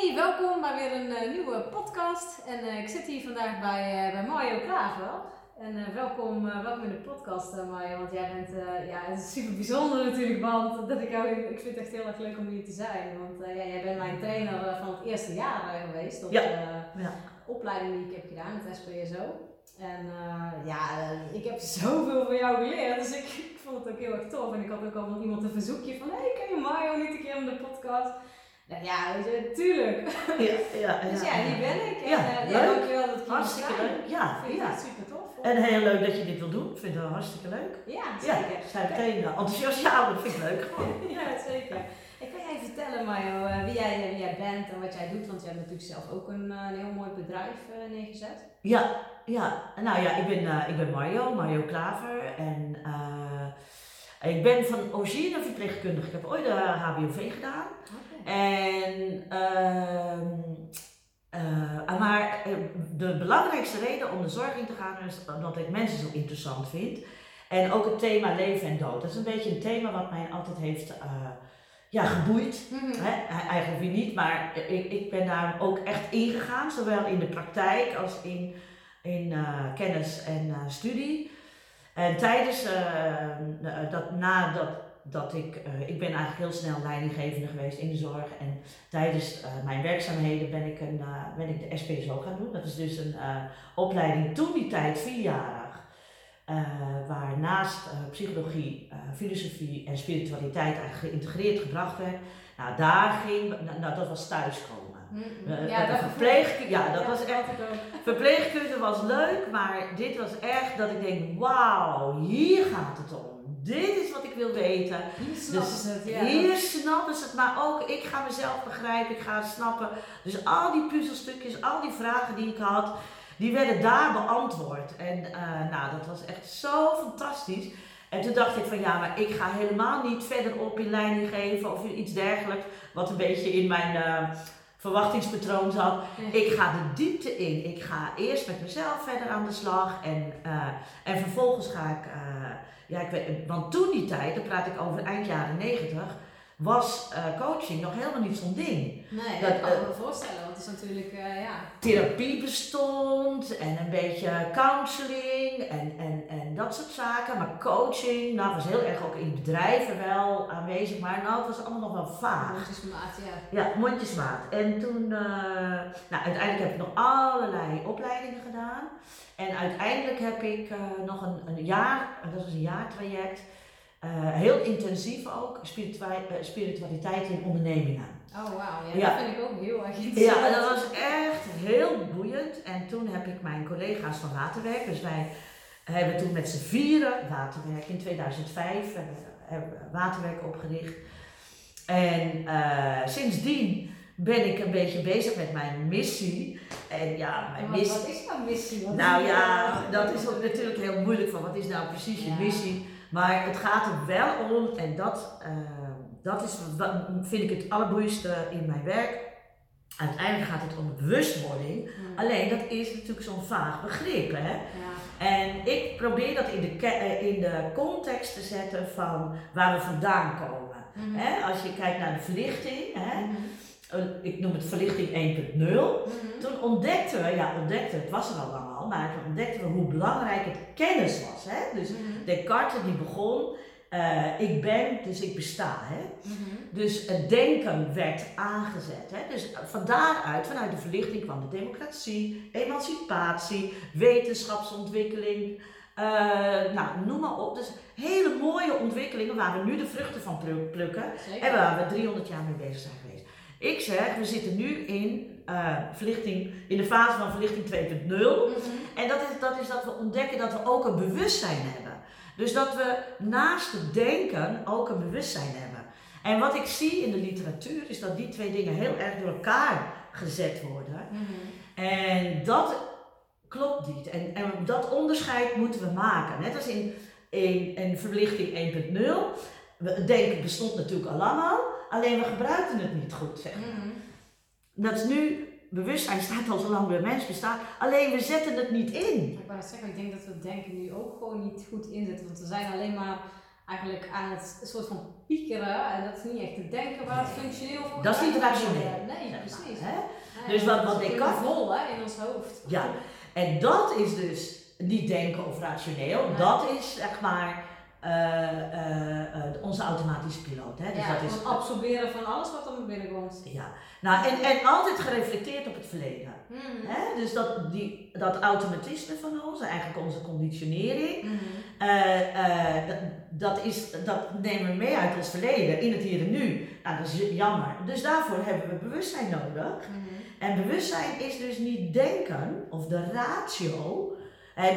Hey, welkom bij weer een eh, nieuwe podcast. En eh, ik zit hier vandaag bij, eh, bij Mario Klaver. En welkom, welkom in de podcast, Mario. Want jij bent, ja, het is super bijzonder natuurlijk, want dat ik jou, ik vind het echt heel erg leuk om hier te zijn. Want ja, jij bent mijn trainer van het eerste jaar geweest op Ja, de ja. opleiding die ik heb gedaan met SPSO. En ja, ik heb zoveel van jou geleerd, dus ik, ik vond het ook heel erg tof. En ik had ook al van iemand een verzoekje van, hey, ken je Mario niet een keer in de podcast? Nou ja, weet je, tuurlijk. Ja, ja, Dus ja, hier ben ik. En, Ja, eh, leuk. dankjewel dat ik Hartstikke leuk. Ja, vind ja. het super tof. hoor. En heel leuk dat je dit wil doen. Ik vind het hartstikke leuk. Ja, Ja, zeker. zijn meteen eh, enthousiast. Ja, dat vind ik leuk. Ja, zeker. Ik kan jij vertellen, Mario, eh, wie, jij, wie jij bent en wat jij doet? Want je hebt natuurlijk zelf ook een, eh, een heel mooi bedrijf eh, neergezet. Ja, ja. Nou ja, ik ben, eh, ik ben Mario, Mario Klaver. En eh, ik ben van origine verpleegkundige. Ik heb ooit de HBOV gedaan. En, ehm, eh, maar eh, de belangrijkste reden om de zorg in te gaan is omdat ik mensen zo interessant vind. En ook het thema leven en dood. Dat is een beetje een thema wat mij altijd heeft eh, ja, geboeid. Mhm. Hè? Eigenlijk weer niet, maar ik, ik ben daar ook echt ingegaan. Zowel in de praktijk als in, in kennis en studie. En tijdens, eh, dat, nadat dat ik, eh, ik ben eigenlijk heel snel leidinggevende geweest in de zorg. En tijdens eh, mijn werkzaamheden ben ik, een, eh, ben ik de SPSO gaan doen. Dat is dus een opleiding toen die tijd vierjarig. waar naast psychologie, filosofie en spiritualiteit eigenlijk geïntegreerd gebracht werd. Nou, daar ging, nou, nou, dat was thuiskomen. Ja, dat verpleeg- ja, dat was echt-. Verpleegkunde was leuk, maar dit was echt dat ik denk, wauw, hier gaat het om. Dit is wat ik wil weten. Hier snappen Dus het, ja. Hier snappen ze het, maar ook ik ga mezelf begrijpen, ik ga het snappen. Dus al die puzzelstukjes, al die vragen die ik had, die werden daar beantwoord. En eh, nou, dat was echt zo fantastisch. En toen dacht ik van ja, maar ik ga helemaal niet verderop in leiding geven of iets dergelijks, wat een beetje in mijn eh, verwachtingspatroon zat. Ik ga de diepte in. Ik ga eerst met mezelf verder aan de slag en, eh, en vervolgens ga ik, eh, ja, ik weet, want toen die tijd, dan praat ik over eind jaren negentig, was eh, coaching nog helemaal niet zo'n ding. Nee, Dat, kan ik me voorstellen, want het is natuurlijk, ja. Therapie bestond en een beetje counseling en, en, en dat soort zaken, maar coaching, nou was heel erg ook in bedrijven wel aanwezig, maar nou, het was allemaal nog wel vaag. Mondjesmaat, ja. Ja, mondjesmaat. En toen, eh, nou uiteindelijk heb ik nog allerlei opleidingen gedaan. En uiteindelijk heb ik eh, nog een, een jaar, dat was een jaartraject, eh, heel intensief ook, spiritua- spiritualiteit in ondernemingen. Oh, wauw. Ja, Ja. dat vind ik ook heel erg interessant. Ja, dat was echt heel boeiend. En toen heb ik mijn collega's van Waterwerk, dus wij hebben toen met z'n vieren Waterwerk in 2005 hebben, hebben we Waterwerk opgericht. En eh, sindsdien ben ik een beetje bezig met mijn missie. En ja, mijn Wat, missie. wat is jouw missie? Wat Nou ja, dat is ook natuurlijk heel moeilijk van wat is nou precies je missie. Maar het gaat er wel om, en dat, eh, dat is wat, vind ik het allerboeiendste in mijn werk. Uiteindelijk gaat het om bewustwording. Hmm. Alleen dat is natuurlijk zo'n vaag begrip. Hè? Ja. En ik probeer dat in de, eh, in de context te zetten van waar we vandaan komen. Mhm. Als je kijkt naar de verlichting? Mhm. ik noem het verlichting 1.0. Mhm. Toen ontdekten we, ja ontdekten, het was er al lang al, maar toen ontdekten we hoe belangrijk het kennis was. Hè? Dus. Descartes die begon, eh, ik ben, dus ik besta. Hè? Mhm. Dus het denken werd aangezet. Hè? Dus van daaruit, vanuit de verlichting kwam de democratie, emancipatie, wetenschapsontwikkeling. eh, nou, noem maar op. Dus hele mooie ontwikkelingen waar we nu de vruchten van pluk- plukken. Zeker. En waar we 300 jaar mee bezig zijn geweest. Ik zeg, we zitten nu in, eh, verlichting, in de fase van verlichting 2.0. Mhm. En dat is, dat is dat we ontdekken dat we ook een bewustzijn hebben. Dus dat we naast het denken ook een bewustzijn hebben. En wat ik zie in de literatuur is dat die twee dingen heel erg door elkaar gezet worden. Mhm. En dat klopt niet. En, en dat onderscheid moeten we maken. Net als in, in, in verlichting 1.0. We- Het denken bestond natuurlijk al lang al, alleen we gebruikten het niet goed. Zeg. maar. Mhm. Dat is nu, bewustzijn staat al zo lang bij mens bestaat, alleen we zetten het niet in. Ik wou zeggen, ik denk dat we het denken nu ook gewoon niet goed inzetten. Want we zijn alleen maar eigenlijk aan het soort van piekeren. En dat is niet echt het denken waar het functioneel voor Dat is niet rationeel. Nee, precies. Hè? Dus wat- wat is Descartes- vol hè, in ons hoofd. Ja, en dat is dus niet denken of rationeel, Nee. dat is zeg maar eh, eh, eh, onze automatische piloot. Hè? Dus ja, dat is, gewoon absorberen van alles wat er binnenkomt. ja. nou, en, en altijd gereflecteerd op het verleden. Mhm. Hè? Dus dat, die, dat automatisme van ons, eigenlijk onze conditionering, Mhm. eh, eh, dat, dat, is, dat nemen we mee uit ons verleden, in het hier en nu. Nou, dat is jammer. Dus daarvoor hebben we bewustzijn nodig. Mhm. En bewustzijn is dus niet denken of de ratio.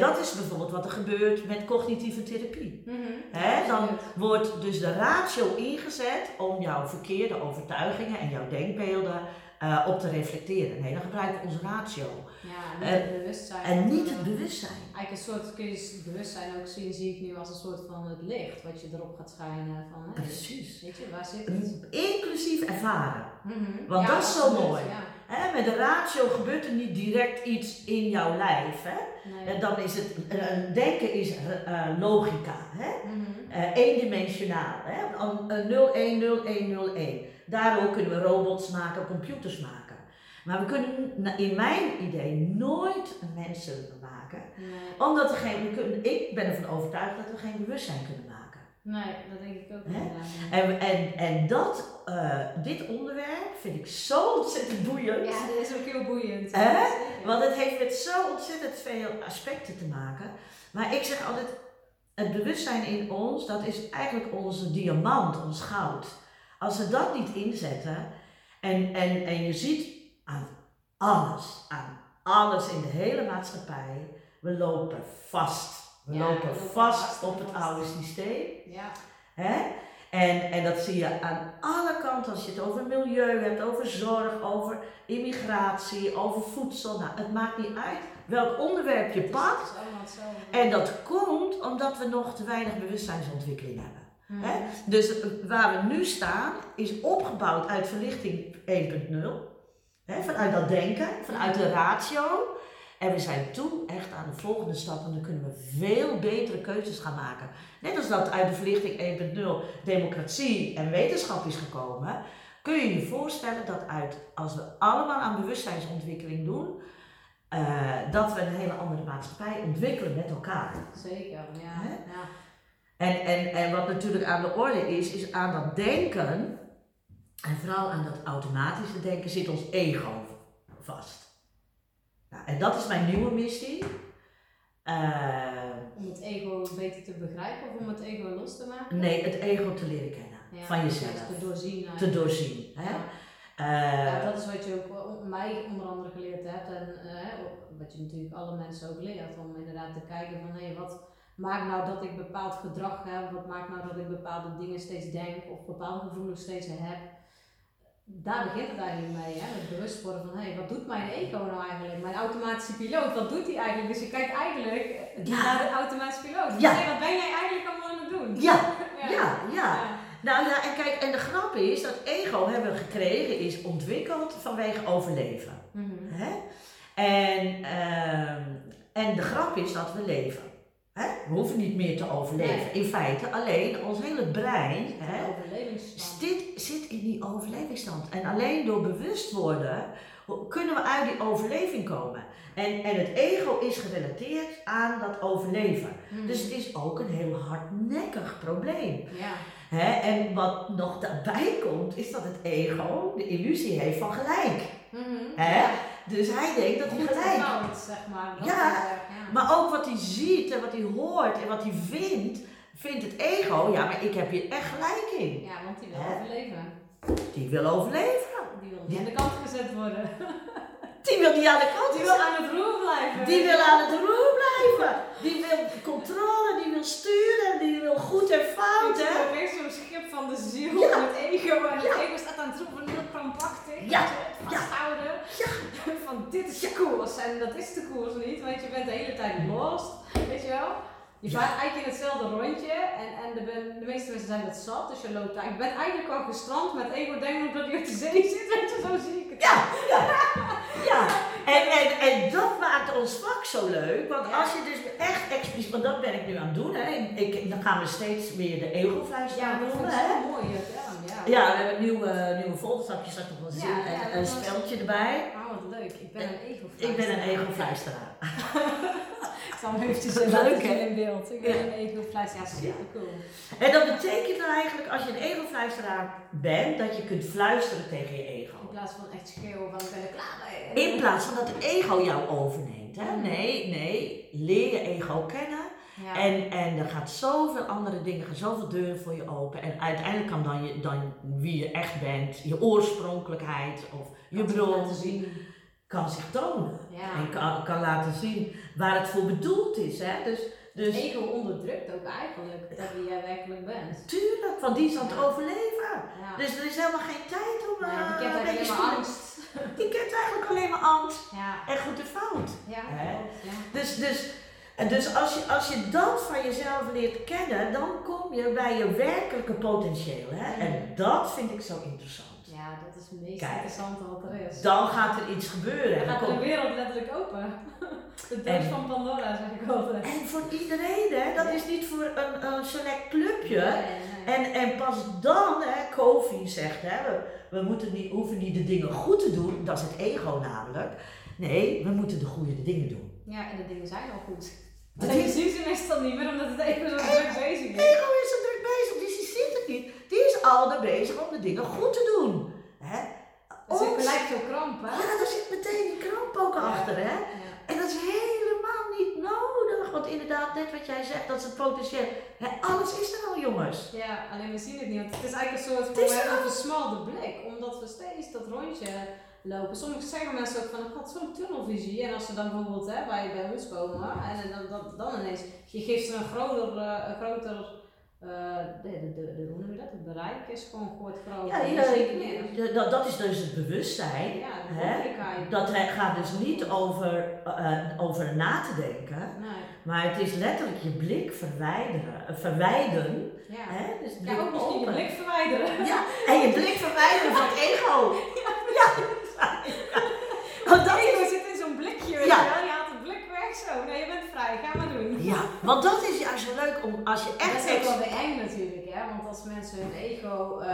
Dat is bijvoorbeeld wat er gebeurt met cognitieve therapie. Mhm. Dan wordt dus de ratio ingezet om jouw verkeerde overtuigingen en jouw denkbeelden eh, op te reflecteren. Nee, dan gebruiken we onze ratio. Ja, niet En- het bewustzijn. En niet Eh, het bewustzijn. Eigenlijk een soort, kun je het bewustzijn ook zien, zie ik nu als een soort van het licht wat je erop gaat schijnen. Van, hey, Precies. Weet je, waar zit het? Inclusief ervaren. Mhm. Want dat is zo mooi. Ja. Hè, met de ratio gebeurt er niet direct iets in jouw lijf. Hè? Nee. Dan is het, eh, denken is eh, logica. Hè? Mhm. Eh, eendimensionaal. Hè? Een- een 0, 1, 0, 1, 0, 1. Daardoor kunnen we robots maken, computers maken. Maar we kunnen in mijn idee nooit mensen maken. Nee. Omdat er geen, we kunnen, ik ben ervan overtuigd dat we geen bewustzijn kunnen maken. Nee, dat denk ik ook inderdaad. En, en, en dat, eh, dit onderwerp vind ik zo ontzettend boeiend. Ja, dat is ook heel boeiend. Hè? Want het heeft met zo ontzettend veel aspecten te maken. Maar ik zeg altijd, het bewustzijn in ons, dat is eigenlijk onze diamant, ons goud. Als we dat niet inzetten, en, en, en je ziet aan alles, aan alles in de hele maatschappij, we lopen vast. We Ja, lopen vast op het oude systeem. Ja. Hè? En, en dat zie je aan alle kanten als je het over milieu hebt, over zorg, over immigratie, over voedsel. Nou, het maakt niet uit welk onderwerp je pakt. En dat komt omdat we nog te weinig bewustzijnsontwikkeling hebben. Mhm. hè? Dus eh, waar we nu staan is opgebouwd uit verlichting 1.0. Hè? Vanuit dat denken, vanuit de ratio. En we zijn toen echt aan de volgende stap en dan kunnen we veel betere keuzes gaan maken. Net als dat uit de verlichting 1.0 democratie en wetenschap is gekomen, kun je je voorstellen dat uit, als we allemaal aan bewustzijnsontwikkeling doen, eh, dat we een hele andere maatschappij ontwikkelen met elkaar. Zeker, ja. Ja. En, en, en wat natuurlijk aan de orde is, is aan dat denken, en vooral aan dat automatische denken, zit ons ego vast. Nou, en dat is mijn nieuwe missie. Eh, Om het ego beter te begrijpen of om het ego los te maken? nee, het ego te leren kennen Ja, van jezelf. Te doorzien. Te eigenlijk. doorzien. Hè? Ja. Eh, Ja, dat is wat je ook eh, mij onder andere geleerd hebt en eh, wat je natuurlijk alle mensen ook leert om inderdaad te kijken van hé, wat maakt nou dat ik bepaald gedrag heb, wat maakt nou dat ik bepaalde dingen steeds denk of bepaalde gevoelens steeds heb. Daar begint het eigenlijk mee, hè? met bewust worden van hé, wat doet mijn ego nou eigenlijk? Mijn automatische piloot, wat doet hij eigenlijk? Dus je kijkt eigenlijk Ja. naar de automatische piloot. Dus Ja. wat ben jij eigenlijk allemaal aan het doen? ja, ja. ja, ja. Nou ja, en kijk, en de grap is dat ego hebben we gekregen, is ontwikkeld vanwege overleven. Mhm. Hè? En, ehm, en de grap is dat we leven. Hè? We hoeven niet meer te overleven. In feite, alleen ons hele brein hè, zit, zit in die overlevingsstand. En alleen door bewust worden kunnen we uit die overleving komen. En, en het ego is gerelateerd aan dat overleven. Mhm. Dus het is ook een heel hardnekkig probleem. ja. Hè? En wat nog daarbij komt, is dat het ego de illusie heeft van gelijk. Mhm. Hè? Dus hij denkt dat hij gelijk fout, zeg maar. Ja, eh, ja. Maar ook wat hij ziet en wat hij hoort en wat hij vindt, vindt het ego, ja, maar ik heb hier echt gelijk in. Ja, want die wil Hè? overleven. Die wil overleven. Die wil aan de kant gezet worden. Die wil niet aan de kant. Die wil aan het roer blijven. Die wil aan het roer blijven. Die wil controle, die wil sturen, die wil goed en fout, zie hè? opeens zo'n schip van de ziel Ja. het ego. En het Ja. ego staat aan het roepen, heel krampachtig. Ja. het Vasthouden. Van dit is de koers. En dat is de koers niet, want je bent de hele tijd lost. Weet je wel? Je Ja. vaart eigenlijk in hetzelfde rondje en, en de, de meeste mensen zijn dat zat, dus je loopt eigenlijk, je bent eigenlijk al gestrand met ego denken omdat je op de zee zit, weet je, zo zie ik het. Ja, ja, ja. En, en, en dat maakt ons vak zo leuk, want Ja. als je dus echt expliciet, want dat ben ik nu aan het doen, hè. Ik, dan gaan we steeds weer de ego-vuist Ja, dat doen, vind ik hè. zo mooi. Ja. Ja, we hebben nieuwe, nieuwe je straks nog wel zien. En dat een speltje erbij. Oh, wat leuk. Ik ben een ego Ik ben een ego-fluisteraar. Ik zal hem eventjes Leuk, in beeld. Ik ben Ja. een ego Ja, super cool. En dat betekent nou eigenlijk, als je een ego-fluisteraar bent, dat je kunt fluisteren tegen je ego. In plaats van echt schreeuwen van ik ben er klaar mee. In plaats van dat het ego jou overneemt. Hè? Mm. Nee, nee, leer je ego kennen. Ja. En, en er gaat zoveel andere dingen, gaan zoveel deuren voor je open. En uiteindelijk kan dan, je, dan wie je echt bent, je oorspronkelijkheid of je bron, laten zien. Kan zich tonen. Ja. En kan, kan laten zien waar het voor bedoeld is. Hè? Dus, dus Ego onderdrukt ook eigenlijk dat wie jij werkelijk bent. tuurlijk, want die is aan het Ja. overleven. Ja. Dus er is helemaal geen tijd om Ja, eh, die kent een beetje eigenlijk alleen maar stoer- angst. Die kent eigenlijk alleen maar angst Ja. en goed en fout. Hè? Dus, dus, en dus als, je, als je dat van jezelf leert kennen, dan kom je bij je werkelijke potentieel. Hè? En dat vind ik zo interessant. Ja, dat is het meest Kijk. interessante wat er is. Dan gaat er iets gebeuren. En, Dan dan gaat komt- wereld letterlijk open. De doos van Pandora, zeg ik altijd. en voor iedereen, hè? dat is niet voor een, een select clubje. Nee, nee. En, en pas dan, hè, Kofi zegt, hè, we, we moeten niet, hoeven niet de dingen goed te doen, dat is het ego namelijk. Nee, we moeten de goede dingen doen. Ja, en de dingen zijn al goed. Dat is- ze meestal niet meer omdat het even zo druk bezig is. Ego is er druk bezig, dus ziet het niet. Die is al er bezig om de dingen goed te doen. Hè? Het zit Ons- gelijk zo kramp, hè? ja, daar zit meteen die kramp ook achter. Hè? Ja. En dat is helemaal niet nodig. Want inderdaad, net wat jij zegt, dat is het potentieel. Hè, alles is er al, jongens. Ja, alleen we zien het niet. Want het is eigenlijk een soort van een versmalde blik, omdat we steeds dat rondje lopen. Soms zeggen mensen ook van, ik had zo'n tunnelvisie. En als ze dan bijvoorbeeld hè, bij, bij ons komen, en dan, dan, dan ineens, je geeft ze een groter, eh, groter de, de, de, de, hoe noem je dat? Het bereik is gewoon wordt groter. Ja, ja, dat, dat is dus het bewustzijn. Ja, Hè? Dat gaat dus niet over, eh, over na te denken, Nee, maar het is letterlijk je blik verwijderen, eh, verwijderen. ja. Hè? Dus Ja, ook misschien je blik verwijderen. Ja, en je blik verwijderen van het ego. Ja. Want dat is, Ego zit in zo'n blikje, weet Ja. je wel. Je haalt het blik weg, zo. Nee, je bent vrij, ga maar doen. ja, want dat is juist zo leuk om als je Dat echt is ook wel weer eng natuurlijk, hè? want als mensen hun ego, eh,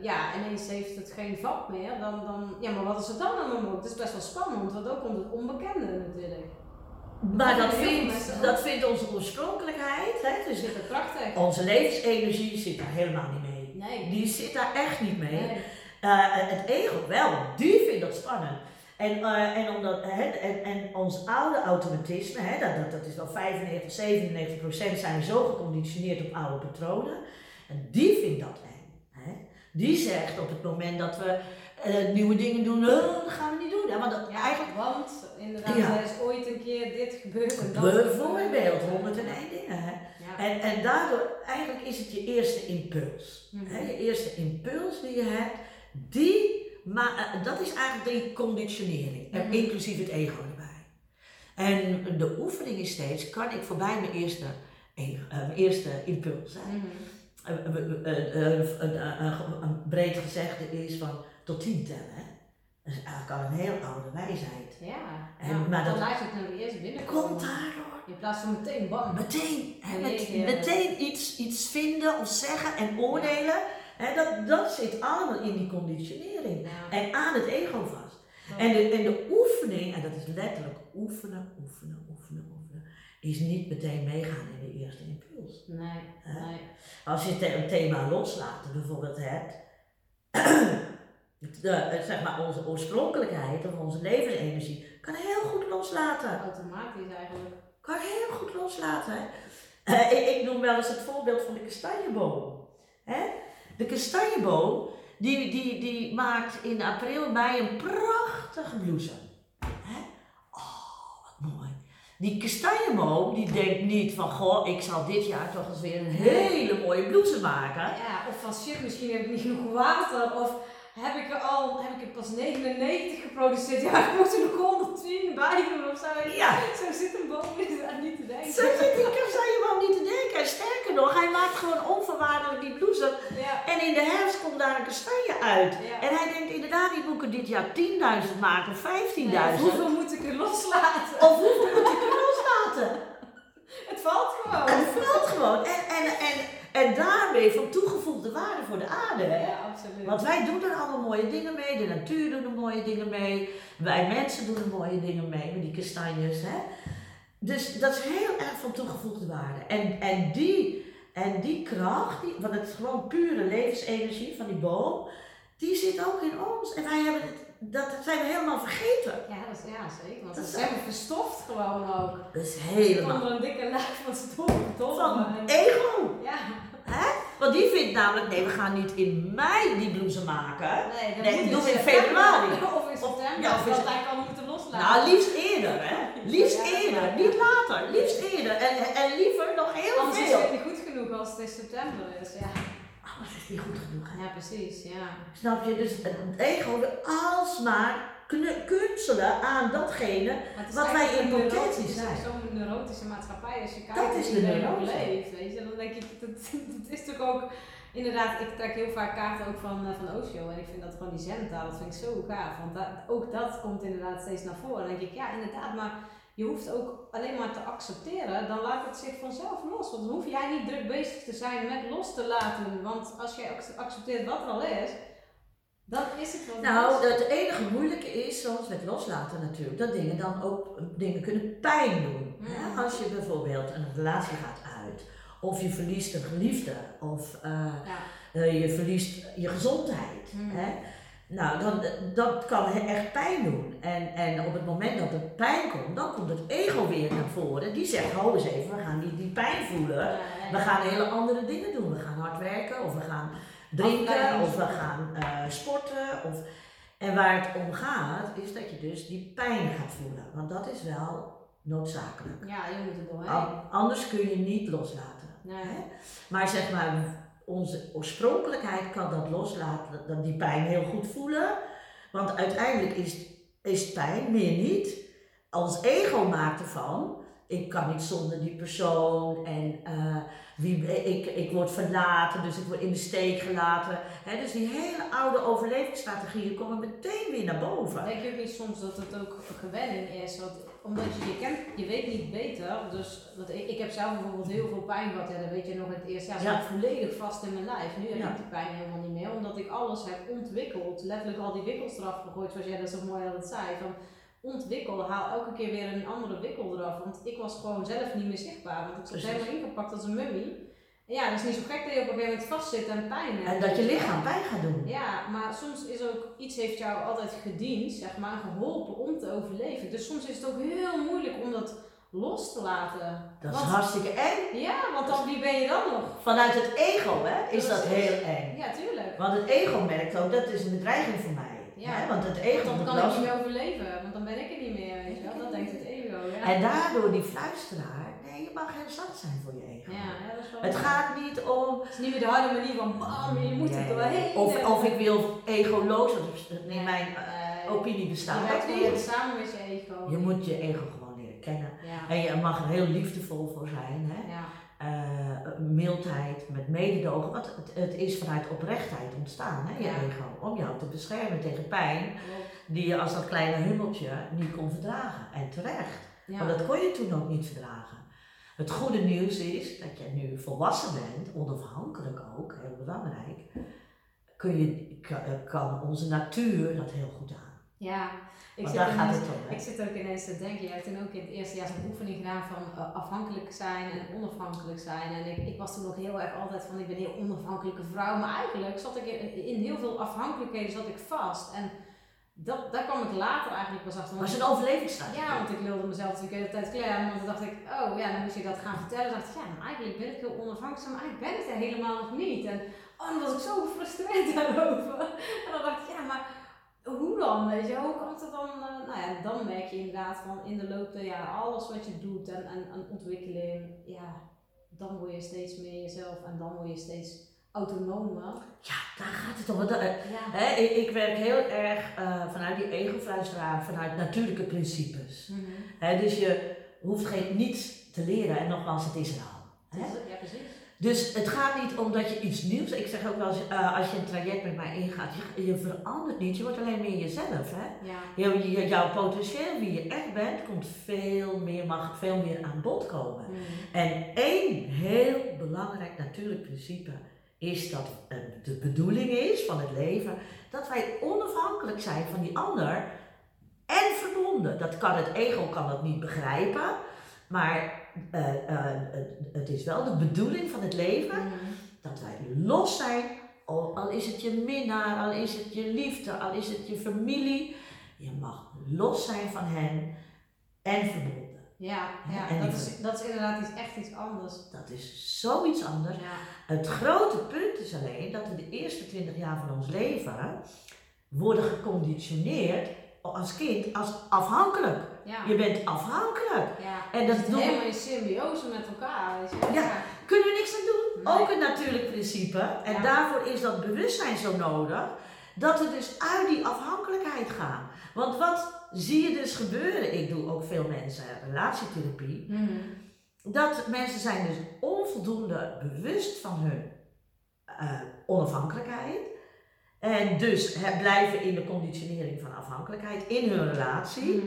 ja, ineens heeft het geen vat meer, dan, dan, ja, maar wat is er dan aan de Het is best wel spannend, want ook komt het onbekende natuurlijk. Maar dat vindt, dat vindt onze oorspronkelijkheid, hè? Dus zit het prachtig. onze levensenergie zit daar helemaal niet mee. Nee. Die zit daar echt niet mee. nee. Eh, het ego wel, die vindt dat spannend. En, eh, en, omdat, hè, en, en ons oude automatisme, hè, dat, dat, dat is wel 95, 97 procent zijn zo geconditioneerd op oude patronen. En die vindt dat eng. Hè. Die zegt op het moment dat we eh, nieuwe dingen doen, "Oh, dat gaan we niet doen. Hè, want dat, Ja, eigenlijk want inderdaad, Ja. er is ooit een keer dit gebeurd en dat bijvoorbeeld 101 dingen. Hè. Ja. En, en daardoor, eigenlijk is het je eerste impuls. Mhm. Hè, je eerste impuls die je hebt, die, maar eh, dat is eigenlijk die conditionering, Mhm. inclusief het ego erbij. En de oefening is steeds, kan ik voorbij mijn eerste, eh, mijn eerste impuls zijn? Een, breed gezegde is van tot tien tellen. Hè? Dat is eigenlijk al een heel oude wijsheid. Ja, En- ja. maar dan dat- laat je het weer eerst binnenkomen. Komt daardoor. In plaats van meteen bang. Meteen, hè, met- meteen iets, iets vinden of zeggen en oordelen. Dat, dat zit allemaal in die conditionering. Ja. En aan het ego vast. En de, en de oefening, en dat is letterlijk oefenen, oefenen, oefenen, oefenen, is niet meteen meegaan in de eerste impuls. Nee, nee. Als je het een thema loslaten bijvoorbeeld hebt, de, zeg maar onze oorspronkelijkheid of onze levensenergie, kan heel goed loslaten. Automatisch eigenlijk. Kan heel goed loslaten. Hè? Eh, ik, ik noem wel eens het voorbeeld van de kastanjeboom. Hè? De kastanjeboom, die, die, die maakt in april, mei een prachtige bloesem. Hè? Oh, wat mooi. Die kastanjeboom, die denkt niet van, goh, ik zal dit jaar toch eens weer een hele mooie bloesem maken. Ja, of van shit, misschien heb ik niet genoeg water. Of heb ik er al, heb ik er pas 99 geproduceerd. Ja, ik moet er nog 110 bij doen of zo. Ja. Zo zit een boom inderdaad niet te denken. Zo zit die kastanjeboom niet te denken. En sterker nog, hij maakt gewoon onvoorwaardelijk die bloesem. Ja. En in de herfst komt daar een kastanje uit. Ja. En hij denkt inderdaad, moet er dit jaar 10.000 maken of 15.000. Nee, hoeveel moet ik er loslaten? Of hoeveel moet ik er loslaten? Het valt gewoon. Het valt gewoon. En, en, en, En daarmee van toegevoegde waarde voor de aarde. Hè? Ja, absoluut. Want wij doen er allemaal mooie dingen mee, de natuur doet er mooie dingen mee, wij mensen doen er mooie dingen mee met die kastanjes. Hè? Dus dat is heel erg van toegevoegde waarde. En, en, die, en die kracht, die, want het is gewoon pure levensenergie van die boom, die zit ook in ons. En wij hebben het, dat zijn we helemaal vergeten. Ja, dat is, ja, zeker. Want Dat is- zijn we verstoft gewoon ook. Dat is helemaal onder een dikke laag van stof. van ego. Ja. Hè? Want die vindt namelijk, nee, we gaan niet in mei die bloesem maken. Nee, dat Nee, doen we in februari. Of in september. ja, of in dat hij kan moeten loslaten. Nou, liefst eerder, hè? Liefst eerder, niet later, liefst eerder. En, en liever nog heel Anders is veel. het niet goed genoeg als het in september is. Ja, Oh, maar dat is niet goed genoeg, hè? ja precies. Ja. Snap je? Dus het ego wil alsmaar kunstelen aan datgene. Wat wij in potentie zijn. Zo'n neurotische maatschappij, als je kijkt Dat is de neurose. leeft, weet je, dan denk ik, dat, dat is toch ook, inderdaad, ik trek heel vaak kaarten ook van, eh, van Osho en ik vind dat gewoon die zendtaal, dat vind ik zo gaaf, want dat, ook dat komt inderdaad steeds naar voren. Dan denk ik, ja inderdaad, maar je hoeft ook alleen maar te accepteren, dan laat het zich vanzelf los, want dan hoef jij niet druk bezig te zijn met los te laten, want als jij ac- accepteert wat er al is, dan is het wat Nou, los. het enige moeilijke is, zoals met loslaten natuurlijk, dat dingen dan ook dingen kunnen pijn doen. Mm. Als je bijvoorbeeld een relatie gaat uit, of je verliest een geliefde, of eh, Ja. eh, je verliest je gezondheid. Mm. Hè? Nou, dan, dat kan echt pijn doen. En, en op het moment dat er pijn komt, dan komt het ego weer naar voren. Die zegt, hou eens even, we gaan niet die pijn voelen. We gaan hele andere dingen doen. We gaan hard werken, of we gaan drinken, of we gaan eh, sporten. Of... En waar het om gaat, is dat je dus die pijn gaat voelen. Want dat is wel noodzakelijk. Ja, je moet er doorheen. An- anders kun je niet loslaten. Nee. Hè? Maar zeg maar, onze oorspronkelijkheid kan dat loslaten, dat die pijn heel goed voelen. Want uiteindelijk is, is pijn meer niet. Ons ego maakt ervan, ik kan niet zonder die persoon en eh, wie, ik, ik word verlaten, dus ik word in de steek gelaten. Hè, dus die hele oude overlevingsstrategieën komen meteen weer naar boven. Denk je soms dat het ook gewenning is? Want, omdat je, je kent, je weet niet beter. Dus dat ik, ik heb zelf bijvoorbeeld heel veel pijn gehad. Dat weet je nog het eerste jaar. Ja. zat volledig vast in mijn lijf. Nu heb Ja. ik die pijn helemaal niet meer. Omdat ik alles heb ontwikkeld. Letterlijk al die wikkels eraf gegooid. Zoals jij dat zo mooi altijd zei. Van, ontwikkel, haal elke keer weer een andere wikkel eraf. Want ik was gewoon zelf niet meer zichtbaar. Want ik zat helemaal ingepakt als een mummie. Ja, dat is niet zo gek dat je op een gegeven moment vastzit en pijn hebt. En dat je lichaam pijn gaat doen. Ja, maar soms is ook iets heeft jou altijd gediend, zeg maar, geholpen om te overleven. Dus soms is het ook heel moeilijk om dat los te laten. Dat is hartstikke eng. Ja, want dan wie ben je dan nog? Vanuit het ego hè, is dat heel eng. Ja, tuurlijk. Want het ego merkt ook, dat is een bedreiging voor mij. Ja. Hè? Want het ego Dan kan ik niet meer overleven, want dan ben ik er niet meer, weet je wel. Dat denkt het ego, ja. En daardoor die fluisteraar, nee, je mag heel zacht zijn voor je ego. Ja, ja, dat is wel Het gaat niet om. Het is niet meer de harde manier van bam, je moet er Nee. doorheen. Of, of ik wil egoloos, dat is in Nee, mijn eh, opinie Je bestaat dat gewoon niet. samen met je ego. Je moet je ego gewoon leren kennen. En je mag er heel liefdevol voor zijn. Hè? Eh, mildheid, met mededogen. Want het, het is vanuit oprechtheid ontstaan, hè, je Ja. ego. Om jou te beschermen tegen pijn die je als dat kleine hummeltje niet kon verdragen. En terecht. Ja. Want dat kon je toen ook niet verdragen. Het goede nieuws is dat je nu volwassen bent, onafhankelijk ook, heel belangrijk. Kun je, kan, kan onze natuur dat heel goed aan. Ja, ik zit, daar gaat het om. ik zit ook ineens te denken, jij hebt toen ook in het eerste jaar zo'n oefening gedaan van eh, afhankelijk zijn en onafhankelijk zijn. En ik, ik was toen ook heel erg altijd van, ik ben een heel onafhankelijke vrouw, maar eigenlijk zat ik in, in heel veel afhankelijkheden zat ik vast. En dat, daar kwam ik later eigenlijk pas achter. Want- het een overlevingsstrategie. ja, want ik wilde mezelf natuurlijk de hele tijd klem. Want dan dacht ik, oh ja, dan moest je dat gaan vertellen. Dan dacht ik, ja, maar eigenlijk ben ik heel onafhankelijk, maar eigenlijk ben ik er helemaal nog niet. En oh, dan was ik zo gefrustreerd daarover. En dan dacht ik, ja, maar hoe dan, weet je, hoe kan het dan? eh, nou ja, dan merk je inderdaad van in de loop der jaren, alles wat je doet en, en, en ontwikkeling, ja, dan word je steeds meer jezelf en dan word je steeds autonomer. Ja, daar gaat het om. Want, eh, Ja, hè, ik, ik werk heel erg eh, vanuit die ego-fluisteraar, vanuit natuurlijke principes. Mhm. Hè, dus je hoeft geen, niets te leren en nogmaals, het is er al. Hè? ja precies. Dus het gaat niet om dat je iets nieuws. Ik zeg ook wel eens, eh, als je een traject met mij ingaat, je, je verandert niet, je wordt alleen meer jezelf. Hè? Ja. Je, je- jouw potentieel, wie je echt bent, komt veel meer, mag veel meer aan bod komen. Mm. En één heel belangrijk natuurlijk principe is dat eh, de bedoeling is van het leven dat wij onafhankelijk zijn van die ander en verbonden. Dat kan het ego kan dat niet begrijpen, maar eh, eh, het, is wel de bedoeling van het leven Mm. dat wij los zijn, al, al is het je minnaar, al is het je liefde, al is het je familie. Je mag los zijn van hen en verbonden. Ja, ja. En dat, is, dat is inderdaad iets, echt iets anders. Dat is zoiets anders. Ja. Het grote punt is alleen dat we de eerste 20 jaar van ons leven worden geconditioneerd als kind als afhankelijk. Ja. Je bent afhankelijk. ja. En dat doen we- helemaal in symbiose met elkaar. Weet je? Ja. Kunnen we niks aan doen. Nee. Ook een natuurlijk principe. En Ja. daarvoor is dat bewustzijn zo nodig. Dat we dus uit die afhankelijkheid gaan. Want wat zie je dus gebeuren? Ik doe ook veel mensen relatietherapie. Mhm. Dat mensen zijn dus onvoldoende bewust van hun eh, onafhankelijkheid. En dus blijven in de conditionering van afhankelijkheid in hun relatie. Mhm.